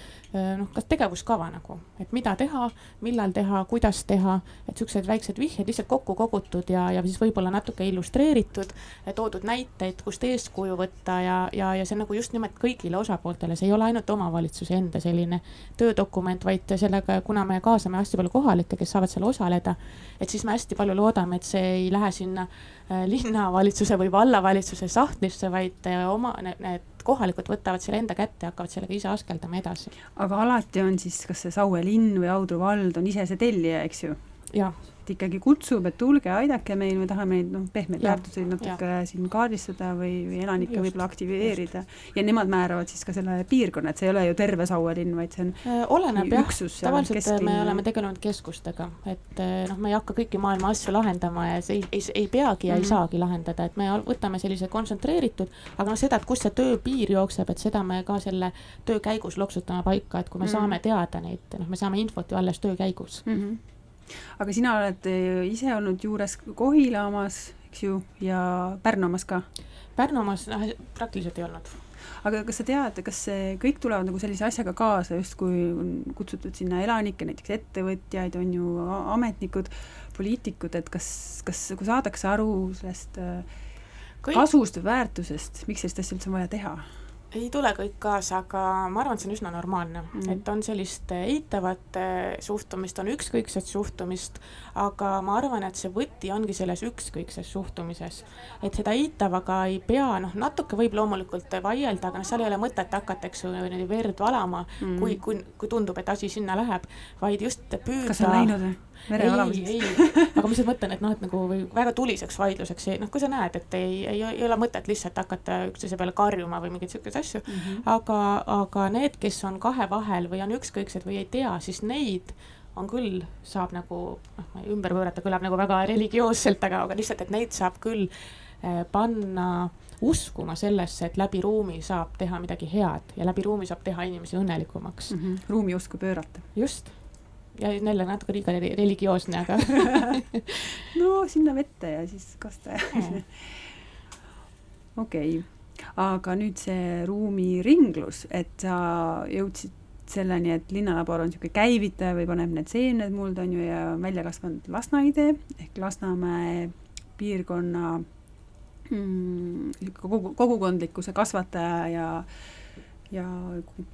noh, kas tegevuskava nagu et mida teha, millal teha, kuidas teha, et siuksed väiksed vihjed lihtsalt kokku kogutud ja, ja siis võib-olla natuke illustreeritud, toodud näiteid, kust eeskuju võtta ja, ja, ja see nagu just nimelt kõigile osapooltele, see ei ole ainult omavalitsuse enda selline töödokument, vaid sellega, kuna me kaasame hästi palju kohalikke, kes saavad seal osaleda, et siis me hästi palju loodame, et see ei lähe sinna äh, linnavalitsuse või vallavalitsuse sahtlisse, vaid äh, oma need kohalikud võtavad selle enda kätte ja hakkavad sellega ise askeldama edasi. aga alati on siis, kas see Saue linn või Audru vald on ise see tellija, eks ju? jah et ikkagi kutsub, et tulge, aidake meil, me tahame neid noh, pehmeid väärtuseid natuke ja. siin kaardistada või, või elanikke võib-olla aktiveerida. ja nemad määravad siis ka selle piirkonna, et see ei ole ju terve Saue linn, vaid see on äh, oleneb jah, tavaliselt me oleme tegelenud keskustega, et äh, noh, me ei hakka kõiki maailma asju lahendama ja see ei, ei, ei peagi ja mm -hmm. ei mhm. saagi lahendada, et me võtame sellise kontsentreeritud, aga noh, seda, et kus see tööpiir jookseb, et seda me ka selle töö käigus loksutame paika, et kui me mm -hmm. saame teada neid, noh, me saame infot ju alles töö käigus mm. -hmm aga sina oled eh, ise olnud juures Kohila omas, eks ju, ja Pärnu omas ka? Pärnu omas noh, praktiliselt ei olnud. aga kas sa tead, kas see kõik tulevad nagu sellise asjaga kaasa, justkui on kutsutud sinna elanikke, näiteks ettevõtjaid, on ju, ametnikud, poliitikud, et kas, kas nagu saadakse aru sellest eh, kõik... kasust või väärtusest, miks sellist asja üldse on vaja teha? Ei tule kõik kaasa, aga ma arvan, et see on üsna normaalne mm, et on sellist eitavat eh, suhtumist, on ükskõikset suhtumist, aga ma arvan, et see võti ongi selles ükskõikses suhtumises. et seda eitavaga ei pea, noh, natuke võib loomulikult vaielda, aga noh, seal ei ole mõtet hakata, eks ju, niimoodi verd valama mm, kui, kui, kui tundub, et asi sinna läheb, vaid just püüda. kas sa oled näinud või? Verevalamiseks. ei, ei, aga ma lihtsalt mõtlen, et noh, et nagu väga tuliseks vaidluseks, noh, kui sa näed, et ei, ei, ei ole mõtet lihtsalt hakata üksteise peale karjuma või mingeid sihukeseid asju mm, -hmm. aga, aga need, kes on kahe vahel või on ükskõiksed või ei tea, siis neid on küll, saab nagu, noh, ümber pöörata kõlab nagu väga religioosselt, aga, aga lihtsalt, et neid saab küll eh, panna uskuma sellesse, et läbi ruumi saab teha midagi head ja läbi ruumi saab teha inimesi õnnelikumaks mm. -hmm. ruumi usku pöörata. just ja jälle natuke liiga religioosne, aga no sinna vette ja siis kasta ja okei okay. aga nüüd see ruumiringlus, et sa jõudsid selleni, et linnalabor on niisugune käivitaja või paneb need seemned mulda, on ju, ja välja kasvanud Lasna idee ehk Lasnamäe piirkonna mm, kogu, kogukondlikkuse kasvataja ja ja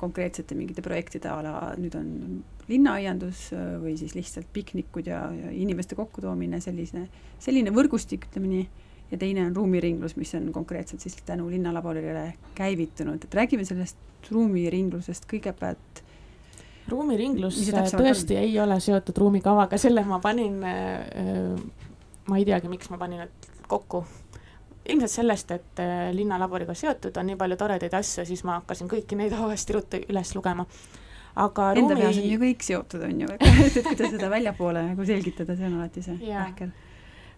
konkreetsete mingite projektide ala, nüüd on linnaaiandus või siis lihtsalt piknikud ja, ja inimeste kokkutoomine, sellise, selline võrgustik, ütleme nii, ja teine on ruumiringlus, mis on konkreetselt siis tänu linnalaborile käivitunud, et räägime sellest ruumiringlusest kõigepealt ruumiringlus tõesti on? ei ole seotud ruumikavaga, selle ma panin äh,, ma ei teagi, miks ma panin need kokku. Ilmselt sellest, et äh, linnalaboriga seotud on nii palju toredaid asju, siis ma hakkasin kõiki neid uuesti ruttu üles lugema. aga Enda ruumi... peas on ju kõik seotud, on ju, et kuidas seda väljapoole nagu selgitada, see on alati see vähkel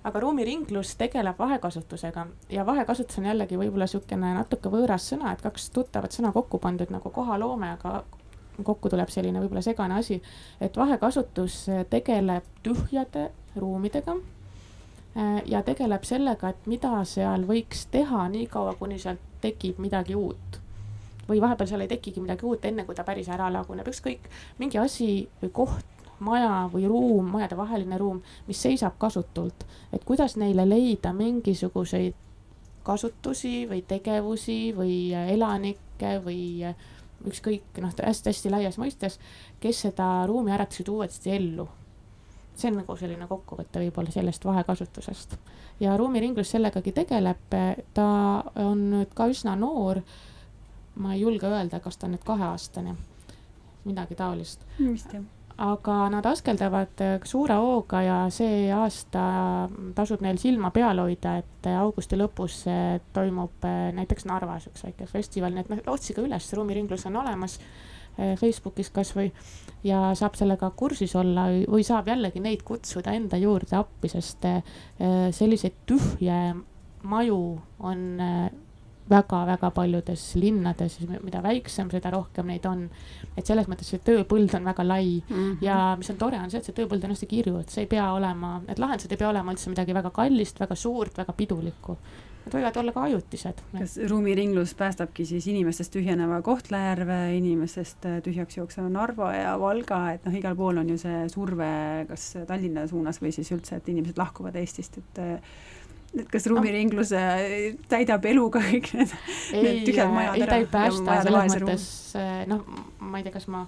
aga ruumiringlus tegeleb vahekasutusega. Ja vahekasutus on jällegi võib-olla niisugune natuke võõras sõna, et kaks tuttavat sõna kokku pandud nagu kohaloome, aga kokku tuleb selline võib-olla segane asi, et vahekasutus tegeleb tühjade ruumidega ja tegeleb sellega, et mida seal võiks teha niikaua, kuni sealt tekib midagi uut. või vahepeal seal ei tekigi midagi uut, enne kui ta päris ära laguneb, ükskõik, mingi asi või koht, maja või ruum, majadevaheline ruum, mis seisab kasutult, et kuidas neile leida mingisuguseid kasutusi või tegevusi või elanikke või ükskõik noh, hästi-hästi laias mõistes, kes seda ruumi ärataksid uuesti ellu. See on nagu selline kokkuvõte võib-olla sellest vahekasutusest. Ja ruumiringlus sellegagi tegeleb, ta on nüüd ka üsna noor. ma ei julge öelda, kas ta on nüüd kaheaastane, midagi taolist. vist jah. Aga nad askeldavad äh, suure hooga ja see aasta tasub neil silma peal hoida, et äh, augusti lõpus äh, toimub näiteks Narvas üks väike festival, nii et noh, otsige üles, ruumiringlus on olemas Facebookis kasvõi ja saab sellega kursis olla või saab jällegi neid kutsuda enda juurde appi, sest selliseid tühje maju on väga-väga paljudes linnades, mida väiksem, seda rohkem neid on. et selles mõttes see tööpõld on väga lai mm -hmm. ja mis on tore, on see, et see tööpõld on hästi kirju, et see ei pea olema, need lahendused ei pea olema üldse midagi väga kallist, väga suurt, väga pidulikku. Nad võivad olla ka ajutised. kas ruumiringlus päästabki siis inimestest tühjeneva Kohtla-Järve, inimestest tühjaks jookseva Narva ja Valga, et noh, igal pool on ju see surve kas Tallinna suunas või siis üldse, et inimesed lahkuvad Eestist, et et kas ruumiringluse täidab eluga kõik need, need tühjad majad ära? ei, ta ei päästa selles mõttes, noh, ma ei tea, kas ma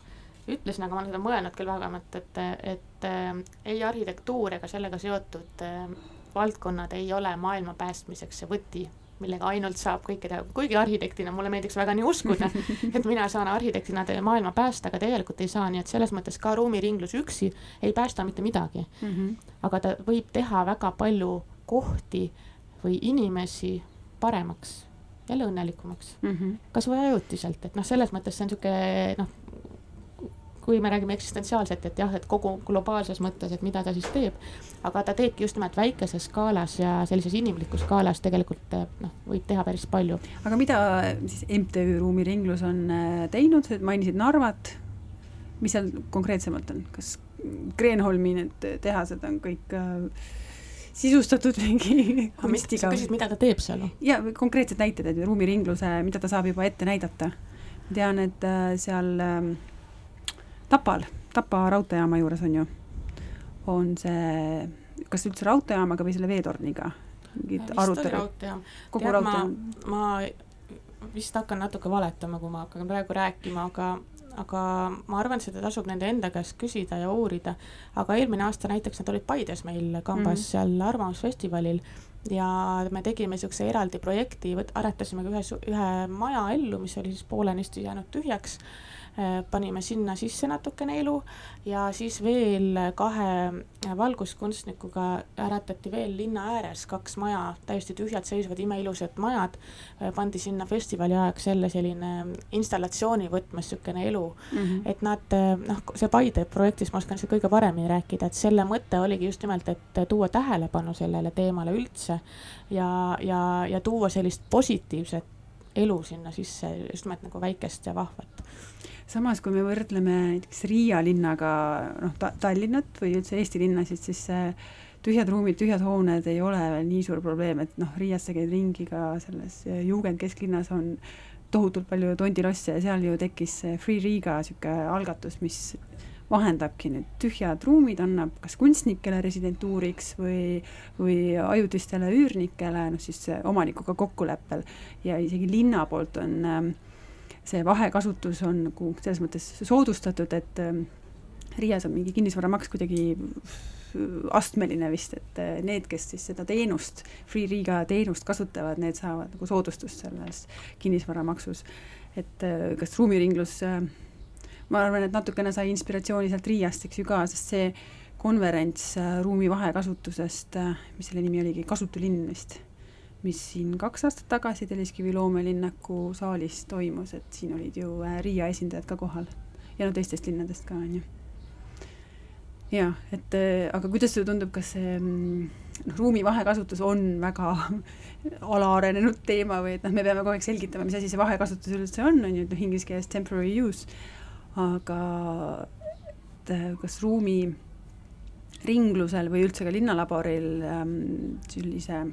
ütlesin, aga ma olen seda mõelnud küll vähemalt, et, et äh, ei arhitektuur ega sellega seotud äh, valdkonnad ei ole maailma päästmiseks see võti, millega ainult saab kõike teha, kuigi arhitektina mulle meeldiks väga nii uskuda, et mina saan arhitektina maailma päästa, aga tegelikult ei saa, nii et selles mõttes ka ruumiringlus üksi ei päästa mitte midagi mm. -hmm. aga ta võib teha väga palju kohti või inimesi paremaks, jälle õnnelikumaks mm -hmm.. kasvõi ajutiselt, et noh, selles mõttes see on niisugune noh, kui me räägime eksistentsiaalselt, et jah, et kogu globaalses mõttes, et mida ta siis teeb, aga ta teebki just nimelt väikeses skaalas ja sellises inimlikus skaalas tegelikult noh, võib teha päris palju. aga mida siis MTÜ Ruumiringlus on äh, teinud, mainisid Narvat, mis seal konkreetsemalt on, kas Kreenholmi need tehased on kõik äh, sisustatud mingi kunstiga. sa küsid, mida ta teeb seal? ja konkreetsed näited, et ruumiringluse, mida ta saab juba ette näidata. tean, et äh, seal äh, Tapal, Tapa raudteejaama juures on ju, on see, kas üldse raudteejaamaga või selle veetorniga? mingid arutelud. kogu raudtee. ma, ma vist hakkan natuke valetama, kui ma hakkan praegu rääkima, aga aga ma arvan, seda tasub nende enda käest küsida ja uurida. aga eelmine aasta näiteks nad olid Paides meil kambas mm -hmm. seal Arvamusfestivalil ja me tegime niisuguse eraldi projekti, aretasimegi ühe, ühe maja ellu, mis oli siis poolenisti jäänud tühjaks panime sinna sisse natukene elu ja siis veel kahe valguskunstnikuga äratati veel linna ääres kaks maja, täiesti tühjalt seisvad imeilusad majad, äh, pandi sinna festivali ajaks jälle selline installatsiooni võtmes niisugune elu mm. -hmm. et nad äh, noh, see Paide projektis ma oskan seda kõige paremini rääkida, et selle mõte oligi just nimelt, et tuua tähelepanu sellele teemale üldse ja, ja, ja tuua sellist positiivset elu sinna sisse, just nimelt nagu väikest ja vahvat. Samas, kui me võrdleme näiteks Riia linnaga, noh ta,, Tallinnat või üldse Eesti linnasid, siis tühjad ruumid, tühjad hooned ei ole veel nii suur probleem, et noh, Riias sa käid ringi ka selles Juugend kesklinnas on tohutult palju tondilosse ja seal ju tekkis Free Riga niisugune algatus, mis vahendabki nüüd tühjad ruumid, annab kas kunstnikele residentuuriks või, või ajutistele üürnikele, noh siis omanikuga kokkuleppel ja isegi linna poolt on ähm, see vahekasutus on nagu selles mõttes soodustatud, et ähm, Riias on mingi kinnisvaramaks kuidagi astmeline vist, et äh, need, kes siis seda teenust, Free Riga teenust kasutavad, need saavad nagu soodustust selles kinnisvaramaksus. et äh, kas ruumiringlus äh, ma arvan, et natukene sai inspiratsiooni sealt Riiast, eks ju ka, sest see konverents äh, ruumi vahekasutusest, äh, mis selle nimi oligi, Kasutu linn vist, mis siin kaks aastat tagasi Telliskivi loomelinnaku saalis toimus, et siin olid ju äh, Riia esindajad ka kohal ja no teistest linnadest ka, on ju. jaa, et aga kuidas sulle tundub, kas see mm, noh, ruumi vahekasutus on väga alaarenenud teema või et noh, me peame kogu aeg selgitama, mis asi see vahekasutus üldse on, on ju, et noh, inglise keeles temporary use aga et äh, kas ruumi ringlusel või üldse ka linnalaboril ähm, sellise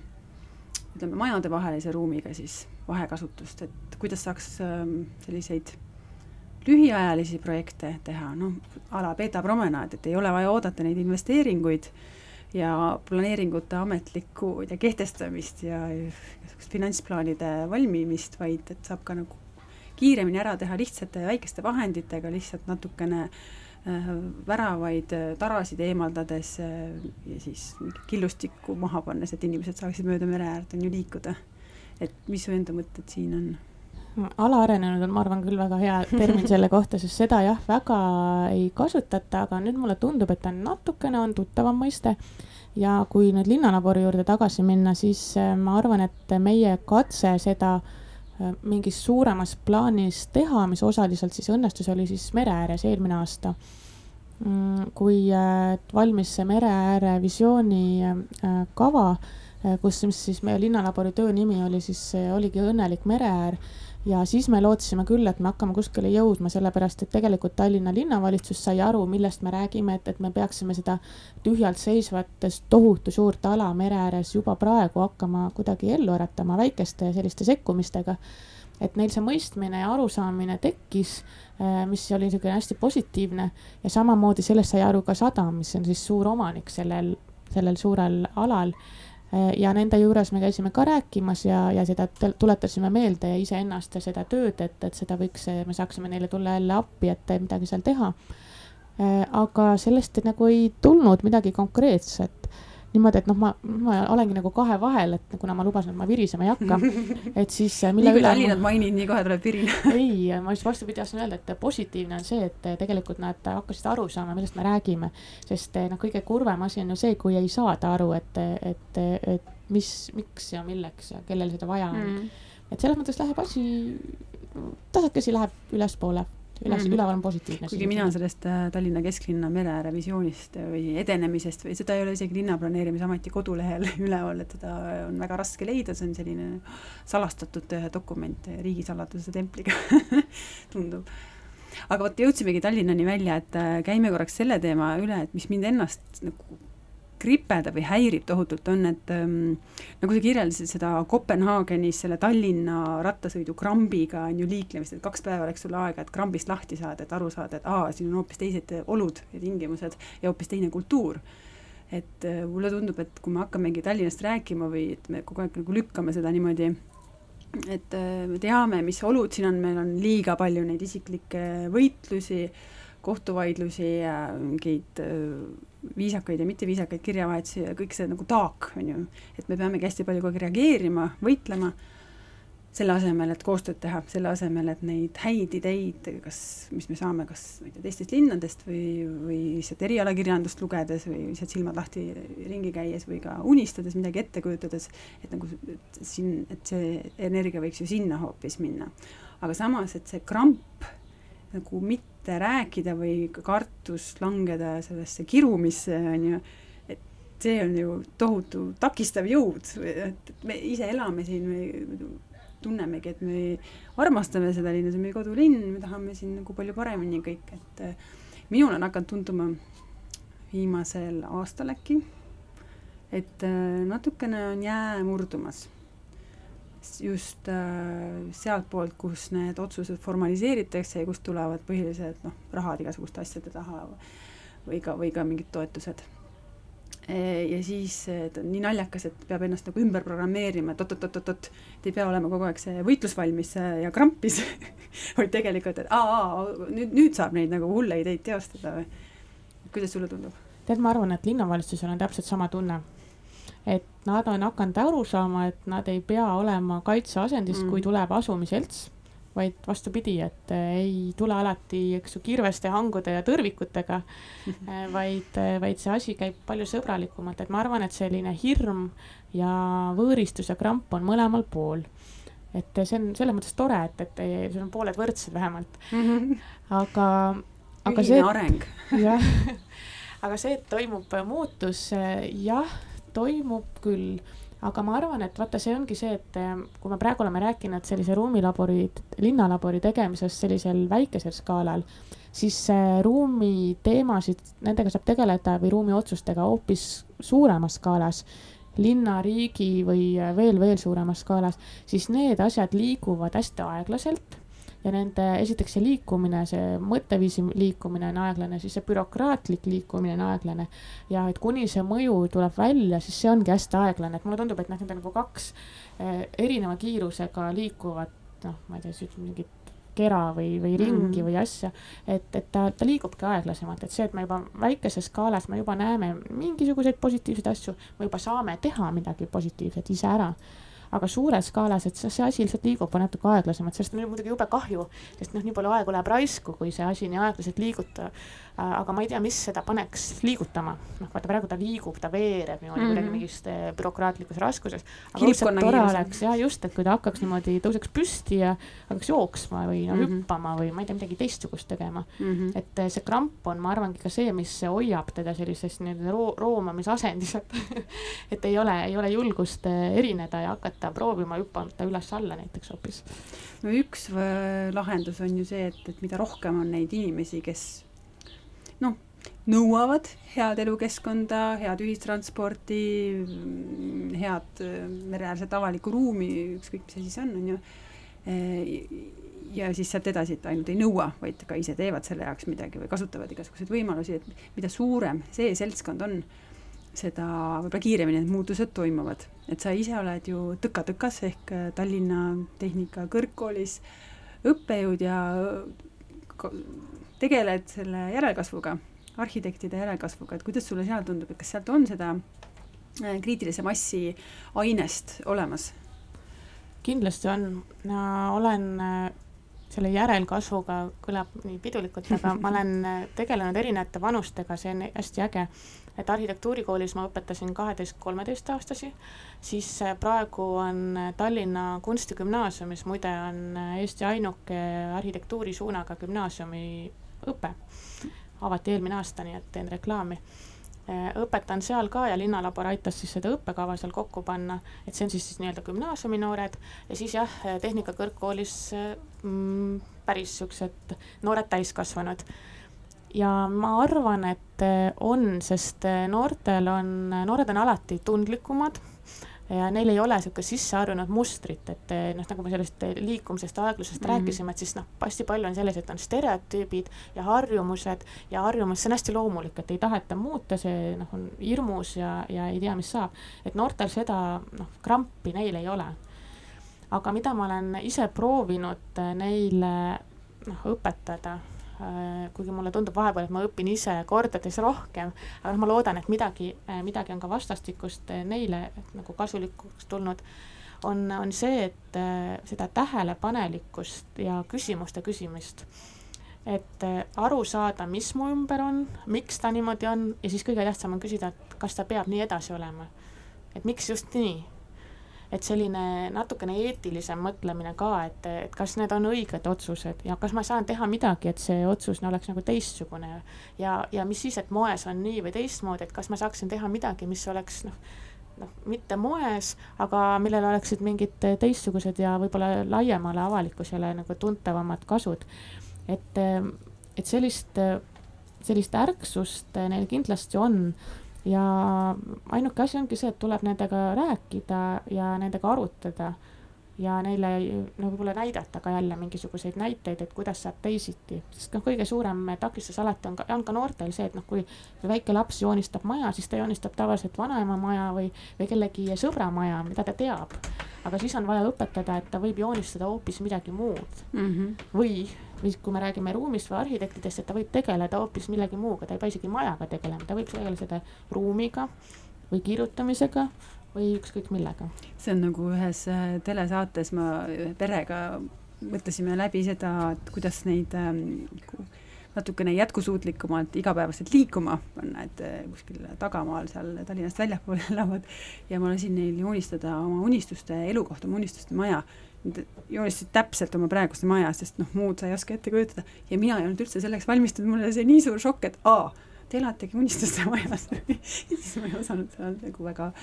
ütleme, majadevahelise ruumiga siis vahekasutust, et kuidas saaks ähm, selliseid lühiajalisi projekte teha, noh, a la Beta promenaad, et ei ole vaja oodata neid investeeringuid ja planeeringute ametlikku ja kehtestamist ja finantsplaanide valmimist, vaid et saab ka nagu kiiremini ära teha lihtsate väikeste vahenditega, lihtsalt natukene äh, väravaid äh, tarasid eemaldades äh, ja siis killustikku maha pannes, et inimesed saaksid mööda mere äärt on ju liikuda. et mis su enda mõtted siin on? alaarenenud on, ma arvan, küll väga hea termin selle kohta, sest seda jah, väga ei kasutata, aga nüüd mulle tundub, et ta natukene on tuttavam mõiste. ja kui nüüd linnalabori juurde tagasi minna, siis ma arvan, et meie katse seda Äh, mingis suuremas plaanis teha, mis osaliselt siis õnnestus, oli siis mere ääres eelmine aasta. Mm, kui äh, valmis see mere ääre visiooni äh, kava, kus, mis siis meie linnalabori töö nimi oli siis, oligi Õnnelik mere äär ja siis me lootsime küll, et me hakkame kuskile jõudma, sellepärast et tegelikult Tallinna linnavalitsus sai aru, millest me räägime, et, et me peaksime seda tühjalt seisvatest tohutu suurt ala mere ääres juba praegu hakkama kuidagi ellu äratama väikeste selliste sekkumistega. et neil see mõistmine ja arusaamine tekkis, eh, mis oli niisugune hästi positiivne ja samamoodi sellest sai aru ka Sadam, mis on siis suur omanik sellel, sellel suurel alal ja nende juures me käisime ka rääkimas ja, ja seda tuletasime meelde ja iseennast ja seda tööd, et, et seda võiks, me saaksime neile tulla jälle appi, et midagi seal teha. Äh, aga sellest nagu ei tulnud midagi konkreetset niimoodi, et noh, ma, ma olengi nagu kahe vahel, et kuna ma lubasin, et ma virisema ei hakka, et siis äh, nii kui Tallinnat ma... mainid, nii kohe tuleb virin ei, ma just vastupidi tahtsin öelda, et positiivne on see, et tegelikult nad hakkasid aru saama, millest me räägime. sest noh, kõige kurvem asi on ju see, kui ei saada aru, et, et, et mis, miks ja milleks ja kellel seda vaja on. Mm.. et selles mõttes läheb asi, tasakesi läheb ülespoole üles mm., üleval on positiivne. kuigi mina sellest äh, Tallinna kesklinna mere ääre visioonist või edenemisest või seda ei ole isegi linnaplaneerimisameti kodulehel üleval, et seda on väga raske leida, see on selline salastatud äh, dokument riigisaladuse templiga tundub aga vot jõudsimegi Tallinnani välja, et äh, käime korraks selle teema üle, et mis mind ennast nagu kripedab või häirib tohutult, on, et ähm, nagu sa kirjeldasid seda Kopenhaagenis selle Tallinna rattasõidu krambiga on ju liiklemist, et kaks päeva läks sul aega, et krambist lahti saada, et aru saada, et aa, siin on hoopis teised olud ja tingimused ja hoopis teine kultuur. Et äh, mulle tundub, et kui me hakkamegi Tallinnast rääkima või et me kogu aeg nagu lükkame seda niimoodi, et äh, me teame, mis olud siin on, meil on liiga palju neid isiklikke võitlusi, kohtuvaidlusi ja mingeid äh, viisakaid ja mitteviisakaid kirjavahetusi ja kõik see nagu taak, on ju, et me peamegi hästi palju kogu aeg reageerima, võitlema, selle asemel, et koostööd teha, selle asemel, et neid häid ideid, kas, mis me saame, kas ma ei tea, teistest linnadest või, või lihtsalt erialakirjandust lugedes või lihtsalt silmad lahti ringi käies või ka unistades, midagi ette kujutades, et nagu et siin, et see energia võiks ju sinna hoopis minna. aga samas, et see kramp nagu mitte rääkida või kartus langeda sellesse kirumisse, on ju, et see on ju tohutu takistav jõud, et me ise elame siin, me tunnemegi, et me armastame seda linna, see on meie kodulinn, me tahame siin nagu palju paremini kõik, et minul on hakanud tunduma viimasel aastal äkki, et äh, natukene on jää murdumas. Just äh, sealtpoolt, kus need otsused formaliseeritakse ja kust tulevad põhilised noh, rahad igasuguste asjade taha või ka, või ka mingid toetused Eh, ja siis ta on nii naljakas, et peab ennast nagu ümber programmeerima, et oot-oot-oot-oot, et ei pea olema kogu aeg see võitlusvalmis ja krampis vaid tegelikult, et aa, nüüd, nüüd saab neid nagu hulle ideid teostada või kuidas sulle tundub? tead, ma arvan, et linnavalitsusel on täpselt sama tunne. Et nad on hakanud aru saama, et nad ei pea olema kaitseasendis mm., kui tuleb asumiselts vaid vastupidi, et äh, ei tule alati, eks ju, kirveste, hangude ja tõrvikutega, äh, vaid, äh, vaid see asi käib palju sõbralikumalt, et ma arvan, et selline hirm ja võõristus ja kramp on mõlemal pool. et see on selles mõttes tore, et, et sul on pooled võrdsed vähemalt mm. -hmm. aga, aga Ühine see. areng. jah, aga see, et toimub muutus, jah, toimub küll aga ma arvan, et vaata, see ongi see, et eh, kui me praegu oleme rääkinud sellise ruumilabori, linnalabori tegemisest sellisel väikesel skaalal, siis ruumiteemasid, nendega saab tegeleda või ruumiotsustega hoopis suuremas skaalas linna, riigi või veel, veel suuremas skaalas, siis need asjad liiguvad hästi aeglaselt ja nende, esiteks see liikumine, see mõtteviisi liikumine on aeglane, siis see bürokraatlik liikumine on aeglane. ja et kuni see mõju tuleb välja, siis see ongi hästi aeglane, et mulle tundub, et noh, need on nagu kaks eh, erineva kiirusega liikuvat, noh, ma ei tea, siis mingit kera või, või ringi mm. või asja, et, et ta, ta liigubki aeglasemalt, et see, et me juba väikeses skaalas me juba näeme mingisuguseid positiivseid asju, me juba saame teha midagi positiivset ise ära aga suures skaalas, et see, see asi lihtsalt liigub natuke aeglasemalt, sellest on muidugi jube kahju, sest noh, nii palju aega läheb raisku, kui see asi nii aeglaselt liiguta. Äh, aga ma ei tea, mis seda paneks liigutama, noh vaata praegu ta liigub, ta veereb niimoodi mm -hmm. kuidagi mhm. mingis äh, bürokraatlikus raskuses. aga õudselt tore oleks jah, just, et kui ta hakkaks niimoodi, tõuseks püsti ja hakkaks jooksma või no mm -hmm. hüppama või ma ei tea, midagi teistsugust tegema mm. -hmm. et äh, see kramp on, ma arvangi ka see, mis hoiab teda sellises nii-öelda roo-, roomamisasendis, et et ei ole, ei ole julgust erineda ja hakata proovima hüpata üles-alla näiteks hoopis. no üks lahendus on ju see, et, et mida rohkem on neid inimesi, kes nõuavad head elukeskkonda, head ühistransporti, head äh, mereäärset avalikku ruumi, ükskõik mis asi see on, on ju. Äh, ja siis sealt edasi, et ainult ei nõua, vaid ka ise teevad selle jaoks midagi või kasutavad igasuguseid võimalusi, et mida suurem see seltskond on, seda võib-olla kiiremini need muutused toimuvad. et sa ise oled ju tõka-tõkas ehk Tallinna Tehnikakõrgkoolis õppejõud ja tegeled selle järelkasvuga, arhitektide järelkasvuga, et kuidas sulle seal tundub, et kas sealt on seda äh, kriitilise massi ainest olemas? kindlasti on, olen äh, selle järelkasvuga, kõlab nii pidulikult, aga ma olen äh, tegelenud erinevate vanustega, see on hästi äge. et arhitektuurikoolis ma õpetasin kaheteist-kolmeteistaastasi, siis praegu on Tallinna Kunstigümnaasiumis, muide on Eesti ainuke arhitektuurisuunaga gümnaasiumi õpe. Avati eelmine aasta, nii et teen reklaami. Äh, õpetan seal ka ja Linnalabor aitas siis seda õppekava seal kokku panna, et see on siis, siis nii-öelda gümnaasiumi noored. Ja siis jah, Tehnikakõrgkoolis mm, päris siuksed noored täiskasvanud. Ja ma arvan, et on, sest noortel on, noored on alati tundlikumad ja neil ei ole niisugust sisseharjunud mustrit, et noh, nagu me sellest liikumisest, aeglusest mm -hmm. rääkisime, et siis noh, hästi palju on selles, et on stereotüübid ja harjumused ja harjumus, see on hästi loomulik, et ei taheta muuta, see noh, on hirmus ja, ja ei tea, mis saab. et noortel seda noh, krampi neil ei ole. aga mida ma olen ise proovinud neile noh, õpetada kuigi mulle tundub vahepeal, et ma õpin ise kordades rohkem, aga noh, ma loodan, et midagi, äh, midagi on ka vastastikust äh, neile nagu kasulikuks tulnud, on, on see, et seda tähelepanelikkust ja küsimuste küsimist. et aru saada, mis mu ümber on, miks ta niimoodi on ja siis kõige tähtsam on küsida, et kas ta peab nii edasi olema. et miks just nii et selline natukene eetilisem mõtlemine ka, et, et kas need on õiged otsused ja kas ma saan teha midagi, et see otsus no, oleks nagu teistsugune. ja, ja mis siis, et moes on nii või teistmoodi, et kas ma saaksin teha midagi, mis oleks noh, noh, mitte moes, aga millel oleksid mingid teistsugused ja võib-olla laiemale avalikkusele nagu tuntavamad kasud. et, et sellist, sellist ärksust neil kindlasti on ja ainuke asi ongi see, et tuleb nendega rääkida ja nendega arutada ja neile no võib-olla näidata ka jälle mingisuguseid näiteid, et kuidas saab teisiti, sest noh, kõige suurem takistus alati on ka, on ka noortel see, et noh, kui väike laps joonistab maja, siis ta joonistab tavaliselt vanaema maja või, või kellegi sõbra maja, mida ta teab. aga siis on vaja õpetada, et ta võib joonistada hoopis midagi muud mm. -hmm. või, või kui me räägime ruumist või arhitektidest, et ta võib tegeleda hoopis millegi muuga, ta ei pea isegi majaga tegelema, ta võib tegeleda ruumiga või kirjutamisega või ükskõik millega. see on nagu ühes äh, telesaates ma ühe perega mõtlesime läbi seda, et kuidas neid ähm, natukene jätkusuutlikumalt igapäevaselt liikuma panna, et äh, kuskil tagamaal seal Tallinnast väljapool elavad ja ma lasin neil joonistada oma unistuste elukohta, oma unistuste maja. Joonistasid täpselt oma praegust maja, sest noh, muud sa ei oska ette kujutada. Ja mina ei olnud üldse selleks valmistunud, mul oli see nii suur šokk, et aa, te elategi unistuste majas. Ja siis ma ei osanud seal nagu väga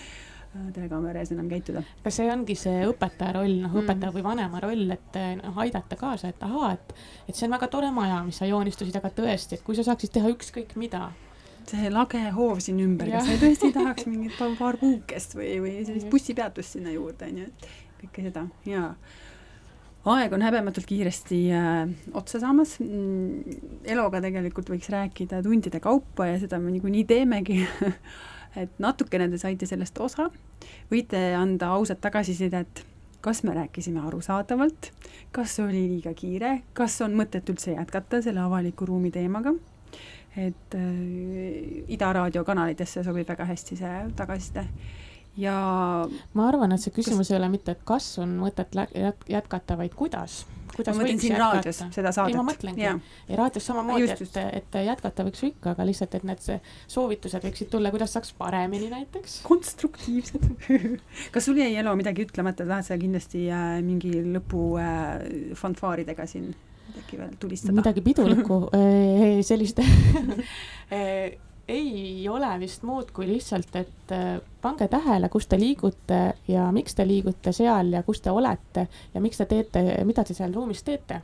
Äh, telekaamera ees enam käituda. kas see ongi see õpetaja roll, noh mm. õpetaja või vanema roll, et noh, aidata kaasa, et ahaa, et, et see on väga tore maja, mis sa joonistasid, aga tõesti, et kui sa saaksid teha ükskõik mida. see lage hoov siin ümber, kas sa tõesti tahaks mingit paar, paar puukest või, või sellist bussipeatust sinna juurde, onju, et kõike seda ja aeg on häbematult kiiresti äh, otsa saamas. Mm,. eluga tegelikult võiks rääkida tundide kaupa ja seda me niikuinii teemegi. Et natukene te saite sellest osa, võite anda ausat tagasisidet, kas me rääkisime arusaadavalt, kas oli liiga kiire, kas on mõtet üldse jätkata selle avaliku ruumi teemaga, et äh, Ida raadio kanalitesse sobib väga hästi see tagasiside ja ma arvan, et see küsimus kas... ei ole mitte, et kas on mõtet jätkata, vaid kuidas kuidas ma mõtlen siin raadios seda saadet. ei, ma mõtlengi. ja raadios samamoodi, et, et jätkata võiks ju ikka, aga lihtsalt, et need soovitused võiksid tulla, kuidas saaks paremini näiteks. konstruktiivsed kas sul jäi Elo midagi ütlemata, tahad sa kindlasti äh, mingi lõpu äh, fanfaaridega siin midagi veel tulistada? midagi pidulikku sellist ei ole vist muud kui lihtsalt, et äh, pange tähele, kus te liigute ja miks te liigute seal ja kus te olete ja miks te teete, mida te seal ruumis teete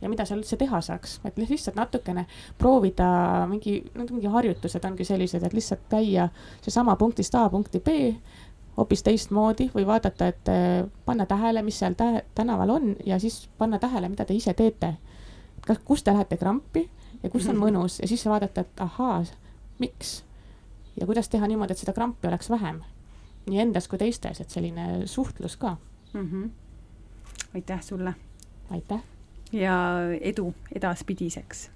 ja mida seal üldse teha saaks, et lihtsalt natukene proovida mingi, need mingi harjutused ongi sellised, et lihtsalt käia seesama punktist A punkti B hoopis teistmoodi või vaadata, et äh, panna tähele, mis seal tä tänaval on ja siis panna tähele, mida te ise teete. kas, kus te lähete krampi ja kus on mõnus ja siis vaadata, et ahaa miks ja kuidas teha niimoodi, et seda krampi oleks vähem nii endas kui teistes, et selline suhtlus ka mm. -hmm. aitäh sulle. aitäh. ja edu edaspidiseks